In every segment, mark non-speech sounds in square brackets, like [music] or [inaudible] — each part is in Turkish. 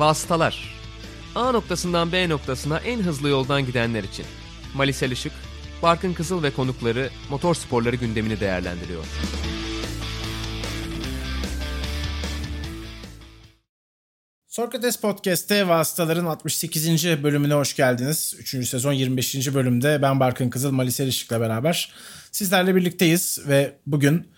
Vasıtalar A noktasından B noktasına en hızlı yoldan gidenler için. Malisel Işık, Barkın Kızıl ve konukları motor sporları gündemini değerlendiriyor. Sokrates Podcast'te Vasıtaların 68. bölümüne hoş geldiniz. 3. sezon 25. bölümde ben Barkın Kızıl, Malisel Işık'la beraber sizlerle birlikteyiz ve bugün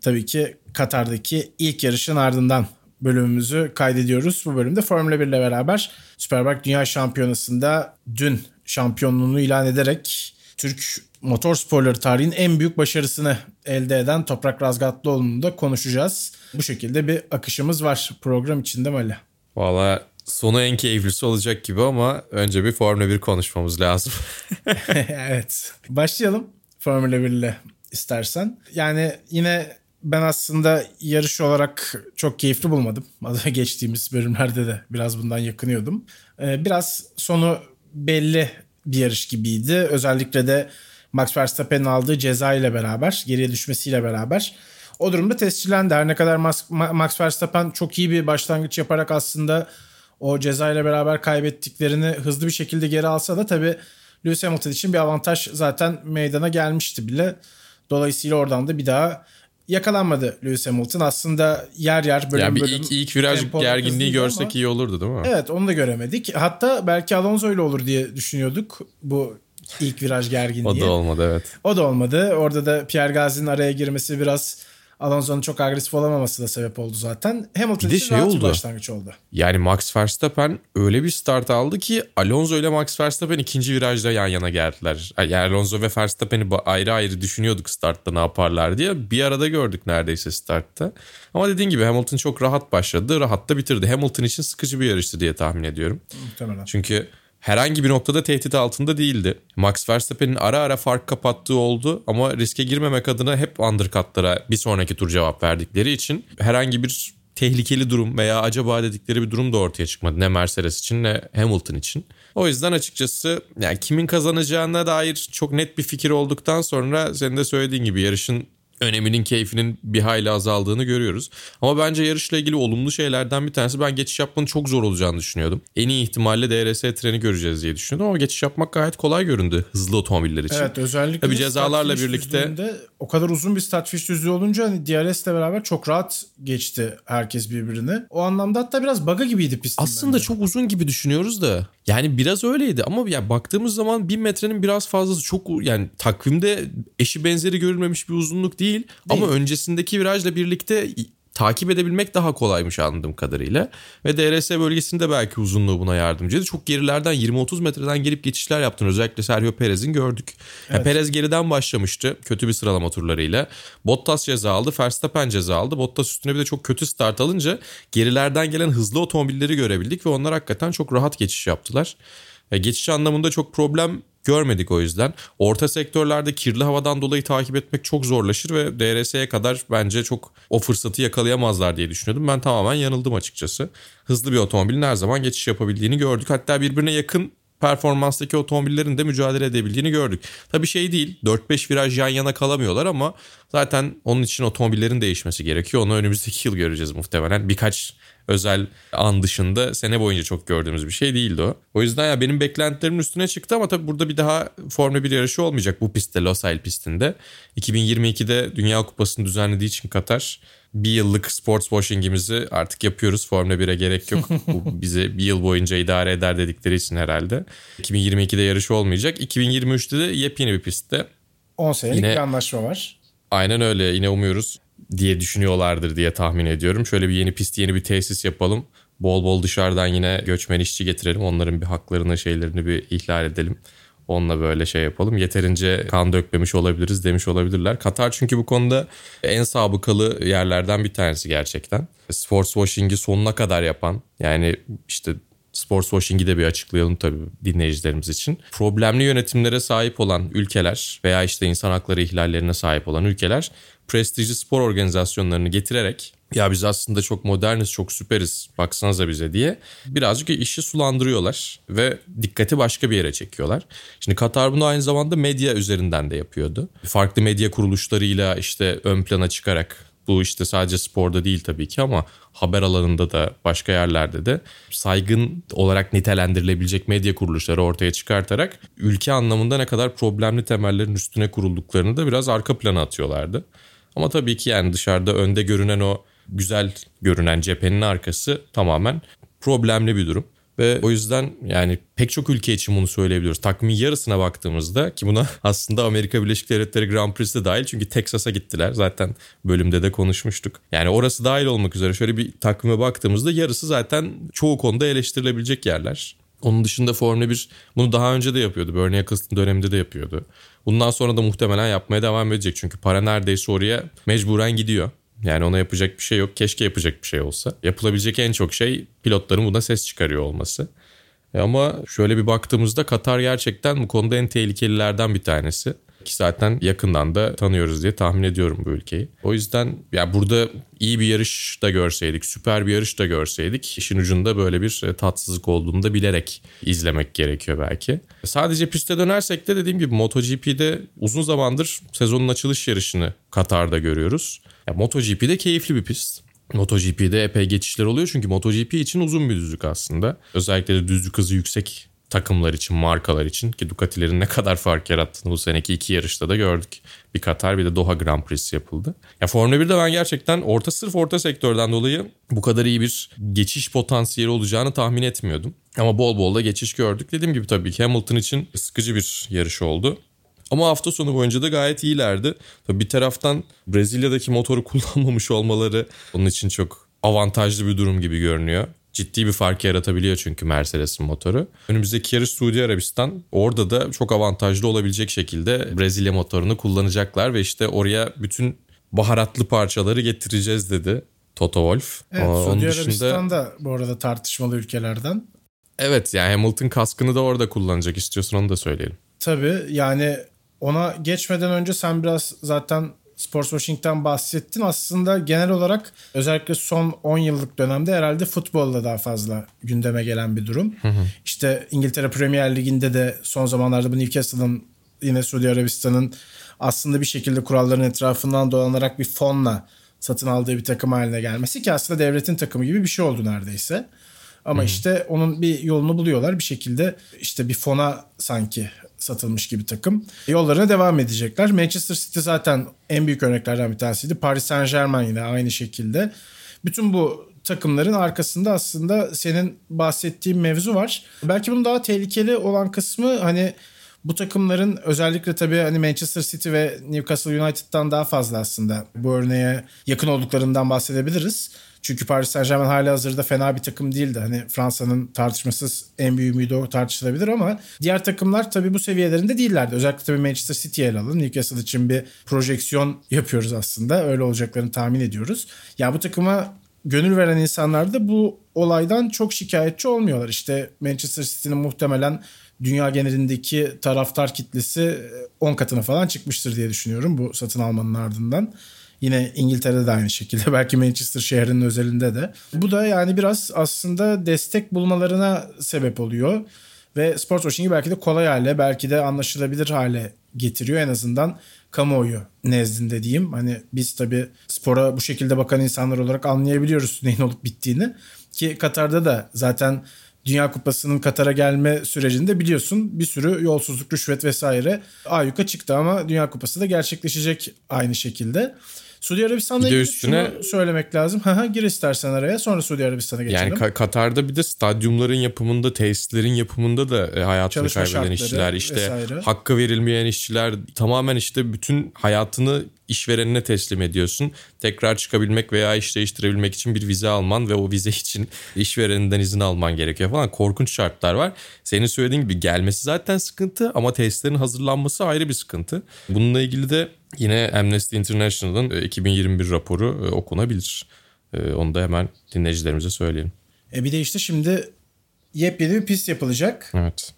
tabii ki Katar'daki ilk yarışın ardından bölümümüzü kaydediyoruz. Bu bölümde Formula 1 ile beraber Superbike Dünya Şampiyonası'nda dün şampiyonluğunu ilan ederek Türk motor sporları tarihinin en büyük başarısını elde eden Toprak Razgatlıoğlu'nu da konuşacağız. Bu şekilde bir akışımız var program içinde mi Ali? Valla sonu en keyiflisi olacak gibi ama önce bir Formula 1 konuşmamız lazım. [laughs] [laughs] evet. Başlayalım Formula 1 ile istersen. Yani yine ben aslında yarış olarak çok keyifli bulmadım. [laughs] Geçtiğimiz bölümlerde de biraz bundan yakınıyordum. Ee, biraz sonu belli bir yarış gibiydi. Özellikle de Max Verstappen'in aldığı ceza ile beraber, geriye düşmesiyle beraber. O durumda tescillendi. Her ne kadar Max Verstappen çok iyi bir başlangıç yaparak aslında o ceza ile beraber kaybettiklerini hızlı bir şekilde geri alsa da tabii Lewis Hamilton için bir avantaj zaten meydana gelmişti bile. Dolayısıyla oradan da bir daha yakalanmadı Lewis Hamilton. Aslında yer yer bölüm yani bir bölüm. ilk, ilk viraj gerginliği görsek ama, iyi olurdu değil mi? Evet onu da göremedik. Hatta belki Alonso ile olur diye düşünüyorduk bu ilk viraj gerginliği. o da olmadı evet. O da olmadı. Orada da Pierre Gasly'nin araya girmesi biraz Alonso'nun çok agresif olamaması da sebep oldu zaten. Hamilton bir için şey rahat oldu. bir başlangıç oldu. Yani Max Verstappen öyle bir start aldı ki Alonso ile Max Verstappen ikinci virajda yan yana geldiler. Yani Alonso ve Verstappen'i ayrı ayrı düşünüyorduk startta ne yaparlar diye. Bir arada gördük neredeyse startta. Ama dediğin gibi Hamilton çok rahat başladı. Rahat da bitirdi. Hamilton için sıkıcı bir yarıştı diye tahmin ediyorum. Muhtemelen. Çünkü herhangi bir noktada tehdit altında değildi. Max Verstappen'in ara ara fark kapattığı oldu ama riske girmemek adına hep undercutlara bir sonraki tur cevap verdikleri için herhangi bir tehlikeli durum veya acaba dedikleri bir durum da ortaya çıkmadı. Ne Mercedes için ne Hamilton için. O yüzden açıkçası yani kimin kazanacağına dair çok net bir fikir olduktan sonra senin de söylediğin gibi yarışın öneminin keyfinin bir hayli azaldığını görüyoruz. Ama bence yarışla ilgili olumlu şeylerden bir tanesi ben geçiş yapmanın çok zor olacağını düşünüyordum. En iyi ihtimalle DRS treni göreceğiz diye düşünüyordum ama geçiş yapmak gayet kolay göründü hızlı otomobiller için. Evet özellikle Tabii cezalarla birlikte o kadar uzun bir start fiş düzlüğü olunca hani DRS ile beraber çok rahat geçti herkes birbirini. O anlamda hatta biraz bug'a gibiydi pistin. Aslında bence. çok uzun gibi düşünüyoruz da. Yani biraz öyleydi ama ya baktığımız zaman bir metrenin biraz fazlası çok yani takvimde eşi benzeri görülmemiş bir uzunluk değil. değil. Ama öncesindeki virajla birlikte takip edebilmek daha kolaymış anladığım kadarıyla. Ve DRS bölgesinde belki uzunluğu buna yardımcıydı. Çok gerilerden 20-30 metreden gelip geçişler yaptın. Özellikle Sergio Perez'in gördük. Evet. Yani Perez geriden başlamıştı kötü bir sıralama turlarıyla. Bottas ceza aldı, Verstappen ceza aldı. Bottas üstüne bir de çok kötü start alınca gerilerden gelen hızlı otomobilleri görebildik ve onlar hakikaten çok rahat geçiş yaptılar. E, geçiş anlamında çok problem görmedik o yüzden. Orta sektörlerde kirli havadan dolayı takip etmek çok zorlaşır ve DRS'ye kadar bence çok o fırsatı yakalayamazlar diye düşünüyordum. Ben tamamen yanıldım açıkçası. Hızlı bir otomobilin her zaman geçiş yapabildiğini gördük. Hatta birbirine yakın performanstaki otomobillerin de mücadele edebildiğini gördük. Tabii şey değil 4-5 viraj yan yana kalamıyorlar ama zaten onun için otomobillerin değişmesi gerekiyor. Onu önümüzdeki yıl göreceğiz muhtemelen. Birkaç özel an dışında sene boyunca çok gördüğümüz bir şey değildi o. O yüzden ya benim beklentilerimin üstüne çıktı ama tabii burada bir daha Formula 1 yarışı olmayacak bu pistte Losail pistinde. 2022'de Dünya Kupası'nı düzenlediği için Katar bir yıllık sports washing'imizi artık yapıyoruz. Formula 1'e gerek yok. [laughs] Bu bize bir yıl boyunca idare eder dedikleri için herhalde. 2022'de yarış olmayacak. 2023'te de yepyeni bir pistte. 10 senelik Yine, bir anlaşma var. Aynen öyle. Yine umuyoruz diye düşünüyorlardır diye tahmin ediyorum. Şöyle bir yeni pist, yeni bir tesis yapalım. Bol bol dışarıdan yine göçmen işçi getirelim. Onların bir haklarını, şeylerini bir ihlal edelim. Onunla böyle şey yapalım. Yeterince kan dökmemiş olabiliriz demiş olabilirler. Katar çünkü bu konuda en sabıkalı yerlerden bir tanesi gerçekten. Sports washing'i sonuna kadar yapan yani işte sports washing'i de bir açıklayalım tabii dinleyicilerimiz için. Problemli yönetimlere sahip olan ülkeler veya işte insan hakları ihlallerine sahip olan ülkeler prestijli spor organizasyonlarını getirerek ya biz aslında çok moderniz, çok süperiz baksanıza bize diye birazcık işi sulandırıyorlar ve dikkati başka bir yere çekiyorlar. Şimdi Katar bunu aynı zamanda medya üzerinden de yapıyordu. Farklı medya kuruluşlarıyla işte ön plana çıkarak Bu işte sadece sporda değil tabii ki ama haber alanında da başka yerlerde de saygın olarak nitelendirilebilecek medya kuruluşları ortaya çıkartarak ülke anlamında ne kadar problemli temellerin üstüne kurulduklarını da biraz arka plana atıyorlardı. Ama tabii ki yani dışarıda önde görünen o güzel görünen cephenin arkası tamamen problemli bir durum. Ve o yüzden yani pek çok ülke için bunu söyleyebiliyoruz. Takvimin yarısına baktığımızda ki buna [laughs] aslında Amerika Birleşik Devletleri Grand Prix'si de dahil çünkü Texas'a gittiler. Zaten bölümde de konuşmuştuk. Yani orası dahil olmak üzere şöyle bir takvime baktığımızda yarısı zaten çoğu konuda eleştirilebilecek yerler. Onun dışında Formula 1 bunu daha önce de yapıyordu. Bernie Eccleston döneminde de yapıyordu. Bundan sonra da muhtemelen yapmaya devam edecek. Çünkü para neredeyse oraya mecburen gidiyor. Yani ona yapacak bir şey yok. Keşke yapacak bir şey olsa. Yapılabilecek en çok şey pilotların buna ses çıkarıyor olması. E ama şöyle bir baktığımızda Katar gerçekten bu konuda en tehlikelilerden bir tanesi. Ki zaten yakından da tanıyoruz diye tahmin ediyorum bu ülkeyi. O yüzden ya burada iyi bir yarış da görseydik, süper bir yarış da görseydik işin ucunda böyle bir e, tatsızlık olduğunu da bilerek izlemek gerekiyor belki. Sadece piste dönersek de dediğim gibi MotoGP'de uzun zamandır sezonun açılış yarışını Katar'da görüyoruz. Ya MotoGP'de keyifli bir pist. MotoGP'de epey geçişler oluyor çünkü MotoGP için uzun bir düzlük aslında. Özellikle de düzlük hızı yüksek takımlar için, markalar için ki Ducati'lerin ne kadar fark yarattığını bu seneki iki yarışta da gördük. Bir Katar bir de Doha Grand Prix'si yapıldı. Ya Formula 1'de ben gerçekten orta sırf orta sektörden dolayı bu kadar iyi bir geçiş potansiyeli olacağını tahmin etmiyordum. Ama bol bol da geçiş gördük. Dediğim gibi tabii ki Hamilton için sıkıcı bir yarış oldu. Ama hafta sonu boyunca da gayet iyilerdi. Tabii bir taraftan Brezilya'daki motoru [laughs] kullanmamış olmaları onun için çok avantajlı bir durum gibi görünüyor. Ciddi bir fark yaratabiliyor çünkü Mercedes'in motoru. Önümüzdeki yarış Suudi Arabistan. Orada da çok avantajlı olabilecek şekilde Brezilya motorunu kullanacaklar ve işte oraya bütün baharatlı parçaları getireceğiz dedi Toto Wolff. Evet, Aa, Suudi dışında... Arabistan da bu arada tartışmalı ülkelerden. Evet yani Hamilton kaskını da orada kullanacak istiyorsun onu da söyleyelim. Tabii yani ona geçmeden önce sen biraz zaten sports washing'ten bahsettin. Aslında genel olarak özellikle son 10 yıllık dönemde herhalde futbolda daha fazla gündeme gelen bir durum. Hı hı. İşte İngiltere Premier Ligi'nde de son zamanlarda bu Newcastle'ın yine Suudi Arabistan'ın aslında bir şekilde kuralların etrafından dolanarak bir fonla satın aldığı bir takım haline gelmesi ki aslında devletin takımı gibi bir şey oldu neredeyse. Ama Hı-hı. işte onun bir yolunu buluyorlar bir şekilde işte bir fona sanki satılmış gibi takım. Yollarına devam edecekler. Manchester City zaten en büyük örneklerden bir tanesiydi. Paris Saint Germain yine aynı şekilde. Bütün bu takımların arkasında aslında senin bahsettiğin mevzu var. Belki bunun daha tehlikeli olan kısmı hani bu takımların özellikle tabii hani Manchester City ve Newcastle United'dan daha fazla aslında bu örneğe yakın olduklarından bahsedebiliriz. Çünkü Paris Saint Germain hala hazırda fena bir takım değildi. Hani Fransa'nın tartışmasız en büyük müydü o tartışılabilir ama diğer takımlar tabii bu seviyelerinde değillerdi. Özellikle tabii Manchester City'ye ele alalım. Newcastle için bir projeksiyon yapıyoruz aslında. Öyle olacaklarını tahmin ediyoruz. Ya bu takıma gönül veren insanlar da bu olaydan çok şikayetçi olmuyorlar. İşte Manchester City'nin muhtemelen dünya genelindeki taraftar kitlesi 10 katına falan çıkmıştır diye düşünüyorum bu satın almanın ardından. Yine İngiltere'de de aynı şekilde. [laughs] Belki Manchester şehrinin özelinde de. Bu da yani biraz aslında destek bulmalarına sebep oluyor. Ve sport washing'i belki de kolay hale, belki de anlaşılabilir hale getiriyor en azından kamuoyu nezdinde diyeyim. Hani biz tabii spora bu şekilde bakan insanlar olarak anlayabiliyoruz neyin olup bittiğini. Ki Katar'da da zaten Dünya Kupası'nın Katar'a gelme sürecinde biliyorsun bir sürü yolsuzluk, rüşvet vesaire ayyuka çıktı ama Dünya Kupası da gerçekleşecek aynı şekilde. Suudi Arabistan'da ilgili üstüne... şunu söylemek lazım. Gir istersen araya sonra Suudi Arabistan'a geçelim. Yani Katar'da bir de stadyumların yapımında, tesislerin yapımında da e, hayatını Çalışma kaybeden işçiler, işte vesaire. hakkı verilmeyen işçiler tamamen işte bütün hayatını işverenine teslim ediyorsun. Tekrar çıkabilmek veya iş değiştirebilmek için bir vize alman ve o vize için [laughs] işvereninden izin alman gerekiyor falan. Korkunç şartlar var. Senin söylediğin gibi gelmesi zaten sıkıntı ama testlerin hazırlanması ayrı bir sıkıntı. Bununla ilgili de yine Amnesty International'ın 2021 e, raporu e, okunabilir. E, onu da hemen dinleyicilerimize söyleyelim. E bir de işte şimdi yepyeni bir pist yapılacak. Evet.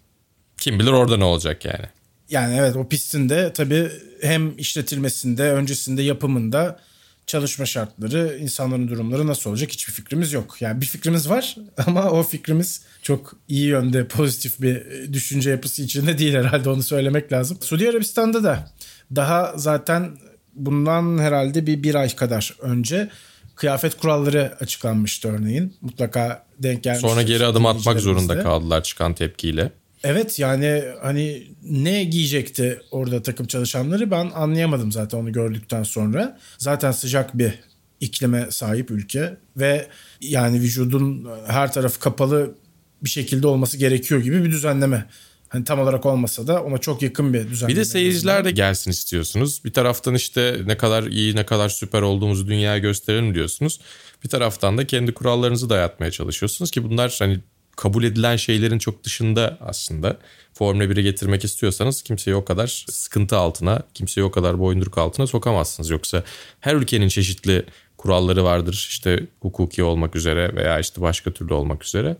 Kim bilir orada ne olacak yani. Yani evet o pistin de tabii hem işletilmesinde, öncesinde yapımında çalışma şartları, insanların durumları nasıl olacak hiçbir fikrimiz yok. Yani bir fikrimiz var [laughs] ama o fikrimiz çok iyi yönde pozitif bir düşünce yapısı içinde değil herhalde onu söylemek lazım. Suudi Arabistan'da da daha zaten bundan herhalde bir bir ay kadar önce kıyafet kuralları açıklanmıştı örneğin. Mutlaka denk gelmiş. Sonra geri adım atmak zorunda kaldılar çıkan tepkiyle. Evet yani hani ne giyecekti orada takım çalışanları ben anlayamadım zaten onu gördükten sonra. Zaten sıcak bir iklime sahip ülke ve yani vücudun her tarafı kapalı bir şekilde olması gerekiyor gibi bir düzenleme. Hani tam olarak olmasa da ona çok yakın bir düzenleme. Bir de seyirciler de gelsin istiyorsunuz. Bir taraftan işte ne kadar iyi ne kadar süper olduğumuzu dünyaya gösterelim diyorsunuz. Bir taraftan da kendi kurallarınızı dayatmaya çalışıyorsunuz ki bunlar hani kabul edilen şeylerin çok dışında aslında. Formula 1'e getirmek istiyorsanız kimseyi o kadar sıkıntı altına, kimseyi o kadar boyunduruk altına sokamazsınız. Yoksa her ülkenin çeşitli kuralları vardır. İşte hukuki olmak üzere veya işte başka türlü olmak üzere.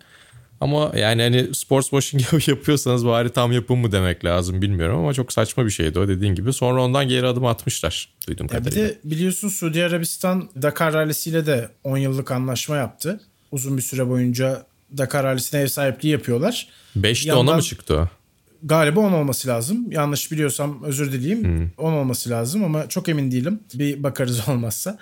Ama yani hani sports washing [laughs] yapıyorsanız bari tam yapın mı demek lazım bilmiyorum ama çok saçma bir şeydi o dediğin gibi. Sonra ondan geri adım atmışlar duydum kadarıyla. Bir de biliyorsun Suudi Arabistan Dakar rallisiyle de 10 yıllık anlaşma yaptı. Uzun bir süre boyunca Dakar rallisine ev sahipliği yapıyorlar. 5'te Yandan, 10'a mı çıktı o? Galiba 10 olması lazım. Yanlış biliyorsam özür dileyeyim. Hmm. 10 olması lazım ama çok emin değilim. Bir bakarız [laughs] olmazsa.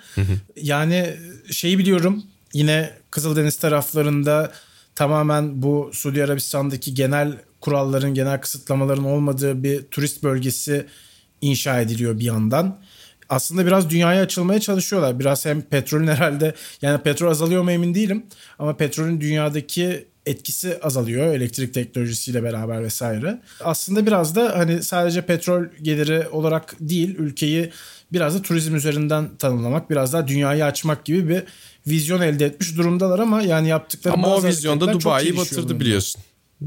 yani şeyi biliyorum. Yine Kızıldeniz taraflarında tamamen bu Suudi Arabistan'daki genel kuralların, genel kısıtlamaların olmadığı bir turist bölgesi inşa ediliyor bir yandan. Aslında biraz dünyaya açılmaya çalışıyorlar. Biraz hem petrolün herhalde yani petrol azalıyor mu emin değilim ama petrolün dünyadaki etkisi azalıyor elektrik teknolojisiyle beraber vesaire. Aslında biraz da hani sadece petrol geliri olarak değil ülkeyi biraz da turizm üzerinden tanımlamak, biraz daha dünyayı açmak gibi bir vizyon elde etmiş durumdalar ama yani yaptıkları ama o vizyonda Dubai'yi batırdı biliyorsun.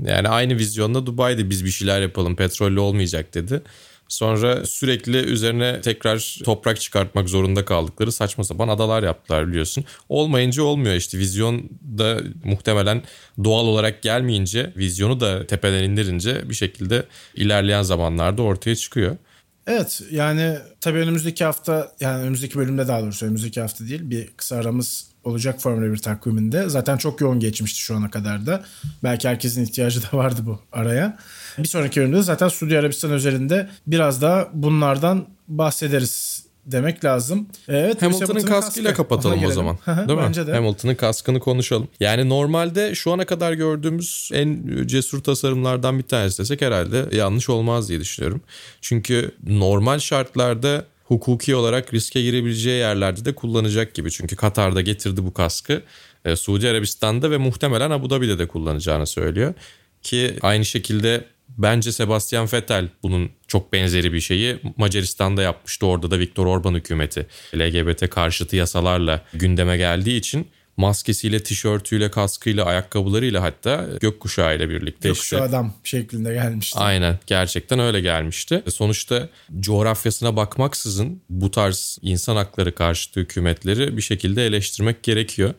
Yani aynı vizyonda Dubai'de biz bir şeyler yapalım petrollü olmayacak dedi. Sonra sürekli üzerine tekrar toprak çıkartmak zorunda kaldıkları saçma sapan adalar yaptılar biliyorsun. Olmayınca olmuyor işte vizyon da muhtemelen doğal olarak gelmeyince vizyonu da tepeden indirince bir şekilde ilerleyen zamanlarda ortaya çıkıyor. Evet yani tabii önümüzdeki hafta yani önümüzdeki bölümde daha doğrusu önümüzdeki hafta değil bir kısa aramız olacak Formula 1 takviminde. Zaten çok yoğun geçmişti şu ana kadar da. Belki herkesin ihtiyacı da vardı bu araya. Bir sonraki bölümde zaten Suudi Arabistan özelinde biraz daha bunlardan bahsederiz demek lazım. Evet, Hamilton'ın kaskıyla kaskı. kapatalım o zaman. Değil mi? Bence de. Hamilton'ın kaskını konuşalım. Yani normalde şu ana kadar gördüğümüz en cesur tasarımlardan bir tanesi desek herhalde yanlış olmaz diye düşünüyorum. Çünkü normal şartlarda hukuki olarak riske girebileceği yerlerde de kullanacak gibi. Çünkü Katar'da getirdi bu kaskı. E, Suudi Arabistan'da ve muhtemelen Abu Dhabi'de de kullanacağını söylüyor. Ki aynı şekilde bence Sebastian Vettel bunun çok benzeri bir şeyi Macaristan'da yapmıştı. Orada da Viktor Orban hükümeti LGBT karşıtı yasalarla gündeme geldiği için maskesiyle, tişörtüyle, kaskıyla, ayakkabılarıyla hatta gökkuşağı ile birlikte Gökkuşağı işte. adam şeklinde gelmişti. Aynen gerçekten öyle gelmişti. Sonuçta coğrafyasına bakmaksızın bu tarz insan hakları karşıtı hükümetleri bir şekilde eleştirmek gerekiyor.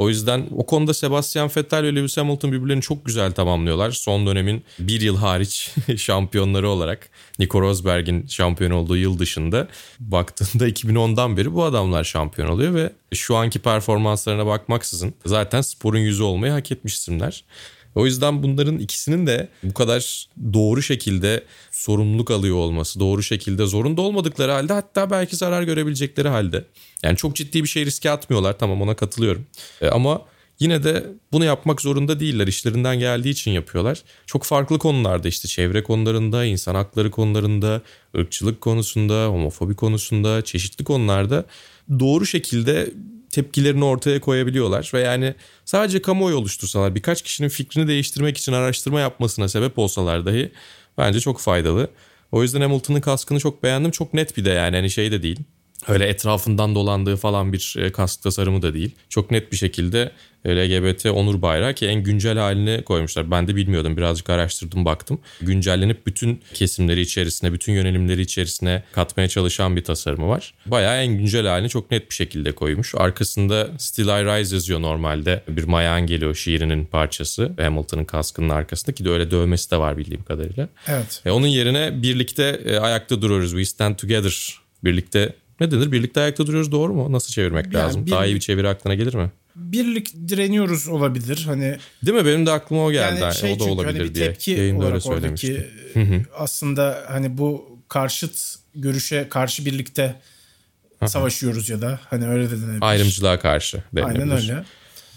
O yüzden o konuda Sebastian Vettel ve Lewis Hamilton birbirlerini çok güzel tamamlıyorlar. Son dönemin bir yıl hariç [laughs] şampiyonları olarak Nico Rosberg'in şampiyon olduğu yıl dışında baktığında 2010'dan beri bu adamlar şampiyon oluyor ve şu anki performanslarına bakmaksızın zaten sporun yüzü olmayı hak etmiş isimler. O yüzden bunların ikisinin de bu kadar doğru şekilde sorumluluk alıyor olması, doğru şekilde zorunda olmadıkları halde hatta belki zarar görebilecekleri halde. Yani çok ciddi bir şey riske atmıyorlar tamam ona katılıyorum. E, ama yine de bunu yapmak zorunda değiller. İşlerinden geldiği için yapıyorlar. Çok farklı konularda işte çevre konularında, insan hakları konularında, ırkçılık konusunda, homofobi konusunda, çeşitli konularda doğru şekilde tepkilerini ortaya koyabiliyorlar ve yani sadece kamuoyu oluştursalar birkaç kişinin fikrini değiştirmek için araştırma yapmasına sebep olsalar dahi bence çok faydalı. O yüzden Hamilton'ın kaskını çok beğendim. Çok net bir de yani hani şey de değil. Öyle etrafından dolandığı falan bir e, kask tasarımı da değil. Çok net bir şekilde LGBT onur bayrağı ki en güncel halini koymuşlar. Ben de bilmiyordum birazcık araştırdım baktım. Güncellenip bütün kesimleri içerisine, bütün yönelimleri içerisine katmaya çalışan bir tasarımı var. Bayağı en güncel halini çok net bir şekilde koymuş. Arkasında Still I Rise yazıyor normalde. Bir Maya geliyor şiirinin parçası. Hamilton'ın kaskının arkasında ki de öyle dövmesi de var bildiğim kadarıyla. Evet. E, onun yerine birlikte e, ayakta duruyoruz. We stand together. Birlikte ne denir? Birlikte ayakta duruyoruz doğru mu? Nasıl çevirmek yani lazım? Bir, Daha iyi bir çeviri aklına gelir mi? Birlik direniyoruz olabilir. Hani Değil mi? Benim de aklıma o geldi. Yani şey o da çünkü, olabilir hani bir tepki diye. Yayında öyle söylemişti. Oradaki, [laughs] aslında hani bu karşıt görüşe karşı birlikte savaşıyoruz ya da hani öyle de denebilir. Ayrımcılığa karşı denilebilir. Aynen öyle.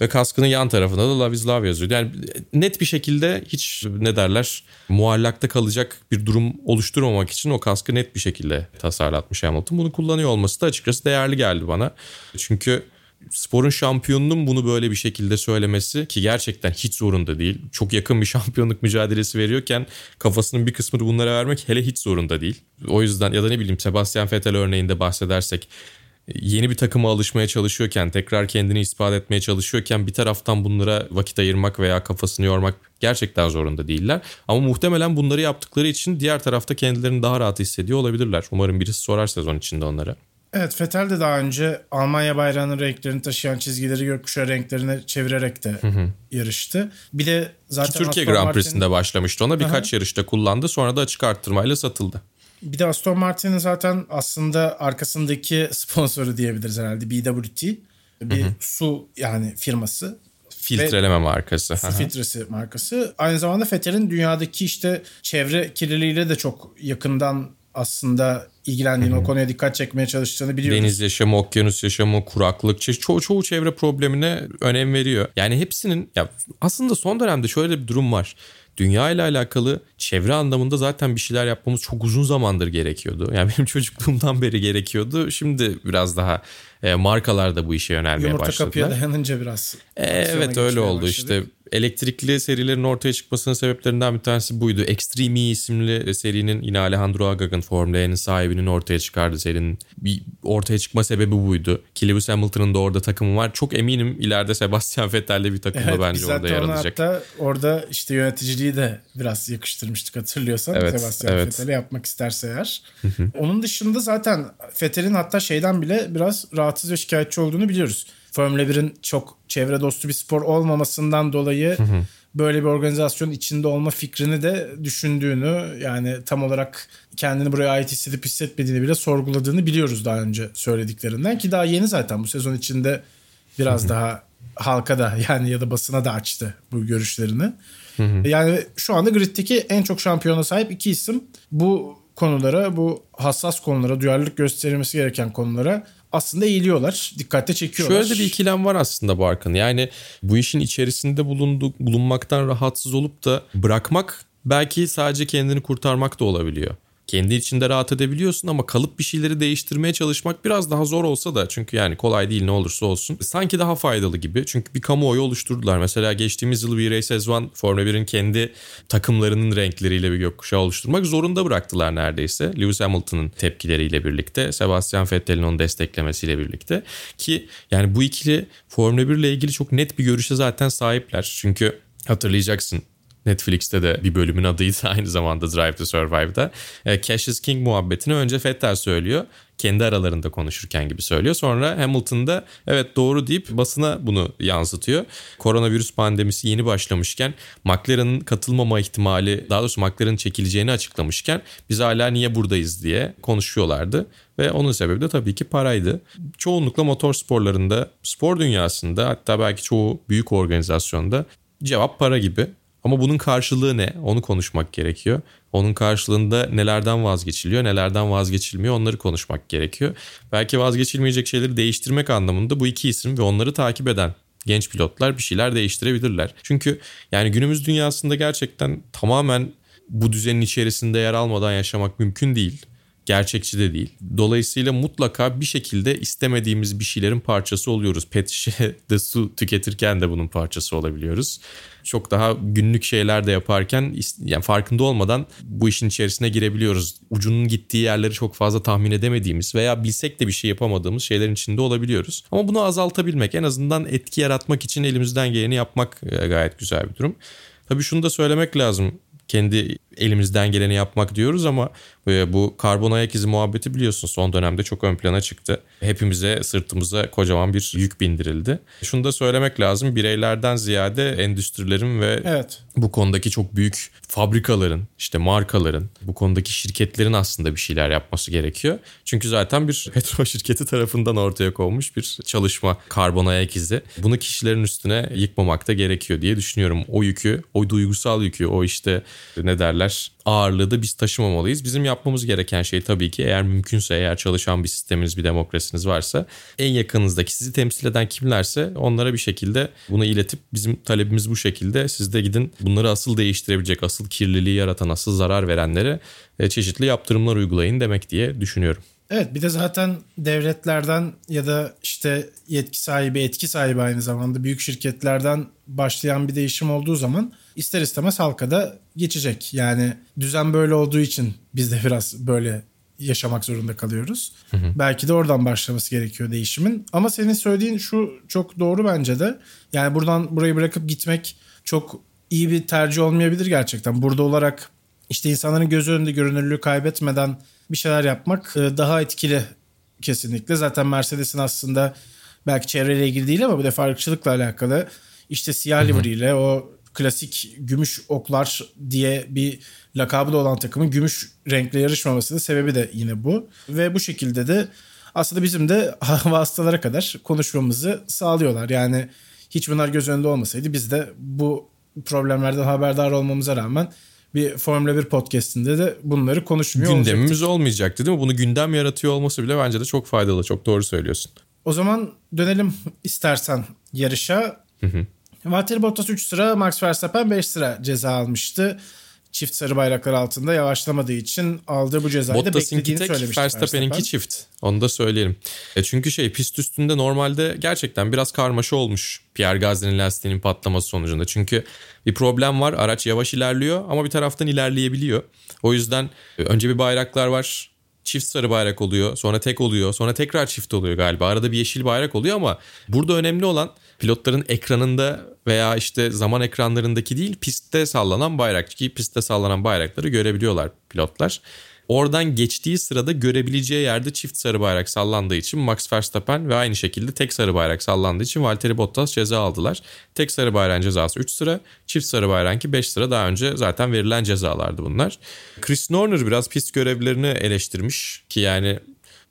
Ve kaskının yan tarafında da Love is Love yazıyor. Yani net bir şekilde hiç ne derler muallakta kalacak bir durum oluşturmamak için o kaskı net bir şekilde tasarlatmış Hamilton. Bunu kullanıyor olması da açıkçası değerli geldi bana. Çünkü sporun şampiyonunun bunu böyle bir şekilde söylemesi ki gerçekten hiç zorunda değil. Çok yakın bir [laughs] şampiyonluk mücadelesi veriyorken kafasının bir kısmını bunlara vermek hele hiç zorunda değil. O yüzden ya da ne bileyim Sebastian Vettel örneğinde bahsedersek yeni bir takıma alışmaya çalışıyorken, tekrar kendini ispat etmeye çalışıyorken bir taraftan bunlara vakit ayırmak veya kafasını yormak gerçekten zorunda değiller. Ama muhtemelen bunları yaptıkları için diğer tarafta kendilerini daha rahat hissediyor olabilirler. Umarım birisi sorar sezon içinde onlara. Evet Vettel de daha önce Almanya bayrağının renklerini taşıyan çizgileri gökkuşağı renklerine çevirerek de hı hı. yarıştı. Bir de zaten Ki Türkiye Aston Grand Prix'sinde Martin... başlamıştı ona birkaç Aha. yarışta kullandı sonra da açık arttırmayla satıldı. Bir de Aston Martin'in zaten aslında arkasındaki [laughs] sponsoru diyebiliriz herhalde BWT. Bir hı hı. su yani firması. Filtreleme Ve markası. Su filtresi markası. Aynı zamanda Vettel'in dünyadaki işte çevre kirliliğiyle de çok yakından aslında ilgilendiğini, o konuya dikkat çekmeye çalıştığını biliyoruz. Deniz yaşamı, okyanus yaşamı, kuraklık, çoğu, çoğu çevre problemine önem veriyor. Yani hepsinin ya aslında son dönemde şöyle bir durum var dünya ile alakalı çevre anlamında zaten bir şeyler yapmamız çok uzun zamandır gerekiyordu. Yani benim [laughs] çocukluğumdan beri gerekiyordu. Şimdi biraz daha e, markalar da bu işe yönelmeye Yumurta başladılar. Yumurta kapıya dayanınca biraz. E, evet öyle oldu başladı. işte elektrikli serilerin ortaya çıkmasının sebeplerinden bir tanesi buydu. Extreme E isimli serinin yine Alejandro Agag'ın Formula 1'in sahibinin ortaya çıkardığı serinin bir ortaya çıkma sebebi buydu. Ki Lewis Hamilton'ın da orada takımı var. Çok eminim ileride Sebastian Vettel'le bir takımda evet, bence orada yer alacak. Hatta orada işte yöneticiliği de biraz yakıştırmıştık hatırlıyorsan. Evet, Sebastian evet. Vettel'e yapmak isterse eğer. Onun dışında zaten Vettel'in hatta şeyden bile biraz rahatsız ve şikayetçi olduğunu biliyoruz. Formula 1'in çok çevre dostu bir spor olmamasından dolayı böyle bir organizasyon içinde olma fikrini de düşündüğünü yani tam olarak kendini buraya ait hissedip hissetmediğini bile sorguladığını biliyoruz daha önce söylediklerinden ki daha yeni zaten. Bu sezon içinde biraz daha halka da [laughs] yani ya da basına da açtı bu görüşlerini. Yani şu anda griddeki en çok şampiyona sahip iki isim bu konulara, bu hassas konulara, duyarlılık gösterilmesi gereken konulara aslında eğiliyorlar. Dikkatte çekiyorlar. Şöyle de bir ikilem var aslında Barkın. Yani bu işin içerisinde bulundu, bulunmaktan rahatsız olup da bırakmak belki sadece kendini kurtarmak da olabiliyor kendi içinde rahat edebiliyorsun ama kalıp bir şeyleri değiştirmeye çalışmak biraz daha zor olsa da çünkü yani kolay değil ne olursa olsun sanki daha faydalı gibi. Çünkü bir kamuoyu oluşturdular. Mesela geçtiğimiz yıl bir Race as One Formula 1'in kendi takımlarının renkleriyle bir gökkuşağı oluşturmak zorunda bıraktılar neredeyse. Lewis Hamilton'ın tepkileriyle birlikte, Sebastian Vettel'in onu desteklemesiyle birlikte ki yani bu ikili Formula 1 ile ilgili çok net bir görüşe zaten sahipler. Çünkü hatırlayacaksın Netflix'te de bir bölümün adıydı aynı zamanda Drive to Survive'da. E, Cash is King muhabbetini önce Vettel söylüyor. Kendi aralarında konuşurken gibi söylüyor. Sonra Hamilton da evet doğru deyip basına bunu yansıtıyor. Koronavirüs pandemisi yeni başlamışken McLaren'ın katılmama ihtimali daha doğrusu McLaren'ın çekileceğini açıklamışken biz hala niye buradayız diye konuşuyorlardı. Ve onun sebebi de tabii ki paraydı. Çoğunlukla motor sporlarında, spor dünyasında hatta belki çoğu büyük organizasyonda cevap para gibi. Ama bunun karşılığı ne? Onu konuşmak gerekiyor. Onun karşılığında nelerden vazgeçiliyor, nelerden vazgeçilmiyor onları konuşmak gerekiyor. Belki vazgeçilmeyecek şeyleri değiştirmek anlamında bu iki isim ve onları takip eden genç pilotlar bir şeyler değiştirebilirler. Çünkü yani günümüz dünyasında gerçekten tamamen bu düzenin içerisinde yer almadan yaşamak mümkün değil gerçekçi de değil. Dolayısıyla mutlaka bir şekilde istemediğimiz bir şeylerin parçası oluyoruz. Pet şişede [laughs] su tüketirken de bunun parçası olabiliyoruz. Çok daha günlük şeyler de yaparken yani farkında olmadan bu işin içerisine girebiliyoruz. Ucunun gittiği yerleri çok fazla tahmin edemediğimiz veya bilsek de bir şey yapamadığımız şeylerin içinde olabiliyoruz. Ama bunu azaltabilmek en azından etki yaratmak için elimizden geleni yapmak e, gayet güzel bir durum. Tabii şunu da söylemek lazım kendi elimizden geleni yapmak diyoruz ama e, bu karbon ayak izi muhabbeti biliyorsun son dönemde çok ön plana çıktı. Hepimize sırtımıza kocaman bir yük bindirildi. Şunu da söylemek lazım bireylerden ziyade endüstrilerin ve evet. bu konudaki çok büyük fabrikaların işte markaların bu konudaki şirketlerin aslında bir şeyler yapması gerekiyor. Çünkü zaten bir [laughs] petrol şirketi tarafından ortaya konmuş bir çalışma karbon ayak izi. Bunu kişilerin üstüne yıkmamak da gerekiyor diye düşünüyorum. O yükü, o duygusal yükü, o işte ne derler ağırlığı da biz taşımamalıyız. Bizim yapmamız gereken şey tabii ki eğer mümkünse eğer çalışan bir sisteminiz bir demokrasiniz varsa en yakınızdaki sizi temsil eden kimlerse onlara bir şekilde bunu iletip bizim talebimiz bu şekilde siz de gidin bunları asıl değiştirebilecek asıl kirliliği yaratan asıl zarar verenlere e, çeşitli yaptırımlar uygulayın demek diye düşünüyorum. Evet bir de zaten devletlerden ya da işte yetki sahibi, etki sahibi aynı zamanda büyük şirketlerden başlayan bir değişim olduğu zaman ister istemez halka da geçecek. Yani düzen böyle olduğu için biz de biraz böyle yaşamak zorunda kalıyoruz. Hı hı. Belki de oradan başlaması gerekiyor değişimin. Ama senin söylediğin şu çok doğru bence de. Yani buradan burayı bırakıp gitmek çok iyi bir tercih olmayabilir gerçekten. Burada olarak işte insanların göz önünde görünürlüğü kaybetmeden bir şeyler yapmak e, daha etkili kesinlikle. Zaten Mercedes'in aslında belki çevreyle ilgili değil ama bu defa ırkçılıkla alakalı işte siyah livriyle o klasik gümüş oklar diye bir lakabı da olan takımın gümüş renkle yarışmamasının sebebi de yine bu. Ve bu şekilde de aslında bizim de [laughs] vasıtalara kadar konuşmamızı sağlıyorlar. Yani hiç bunlar göz önünde olmasaydı biz de bu problemlerden haberdar olmamıza rağmen bir Formula 1 podcastinde de bunları konuşmuyor Gündemimiz olacaktır. olmayacaktı değil mi? Bunu gündem yaratıyor olması bile bence de çok faydalı. Çok doğru söylüyorsun. O zaman dönelim istersen yarışa. Hı hı. Valtteri Bottas 3 sıra, Max Verstappen 5 sıra ceza almıştı. Çift sarı bayraklar altında yavaşlamadığı için aldığı bu cezayı da beklediğini tek, söylemişti. Verstappen'inki Verstappen. çift. Onu da söyleyelim. E çünkü şey pist üstünde normalde gerçekten biraz karmaşa olmuş Pierre Gasly'nin lastiğinin patlaması sonucunda. Çünkü bir problem var. Araç yavaş ilerliyor ama bir taraftan ilerleyebiliyor. O yüzden e, önce bir bayraklar var çift sarı bayrak oluyor. Sonra tek oluyor. Sonra tekrar çift oluyor galiba. Arada bir yeşil bayrak oluyor ama burada önemli olan pilotların ekranında veya işte zaman ekranlarındaki değil pistte sallanan bayrak. Ki pistte sallanan bayrakları görebiliyorlar pilotlar. Oradan geçtiği sırada görebileceği yerde çift sarı bayrak sallandığı için Max Verstappen ve aynı şekilde tek sarı bayrak sallandığı için Valtteri Bottas ceza aldılar. Tek sarı bayrağın cezası 3 sıra, çift sarı bayrağınki 5 sıra daha önce zaten verilen cezalardı bunlar. Chris Norner biraz pist görevlerini eleştirmiş ki yani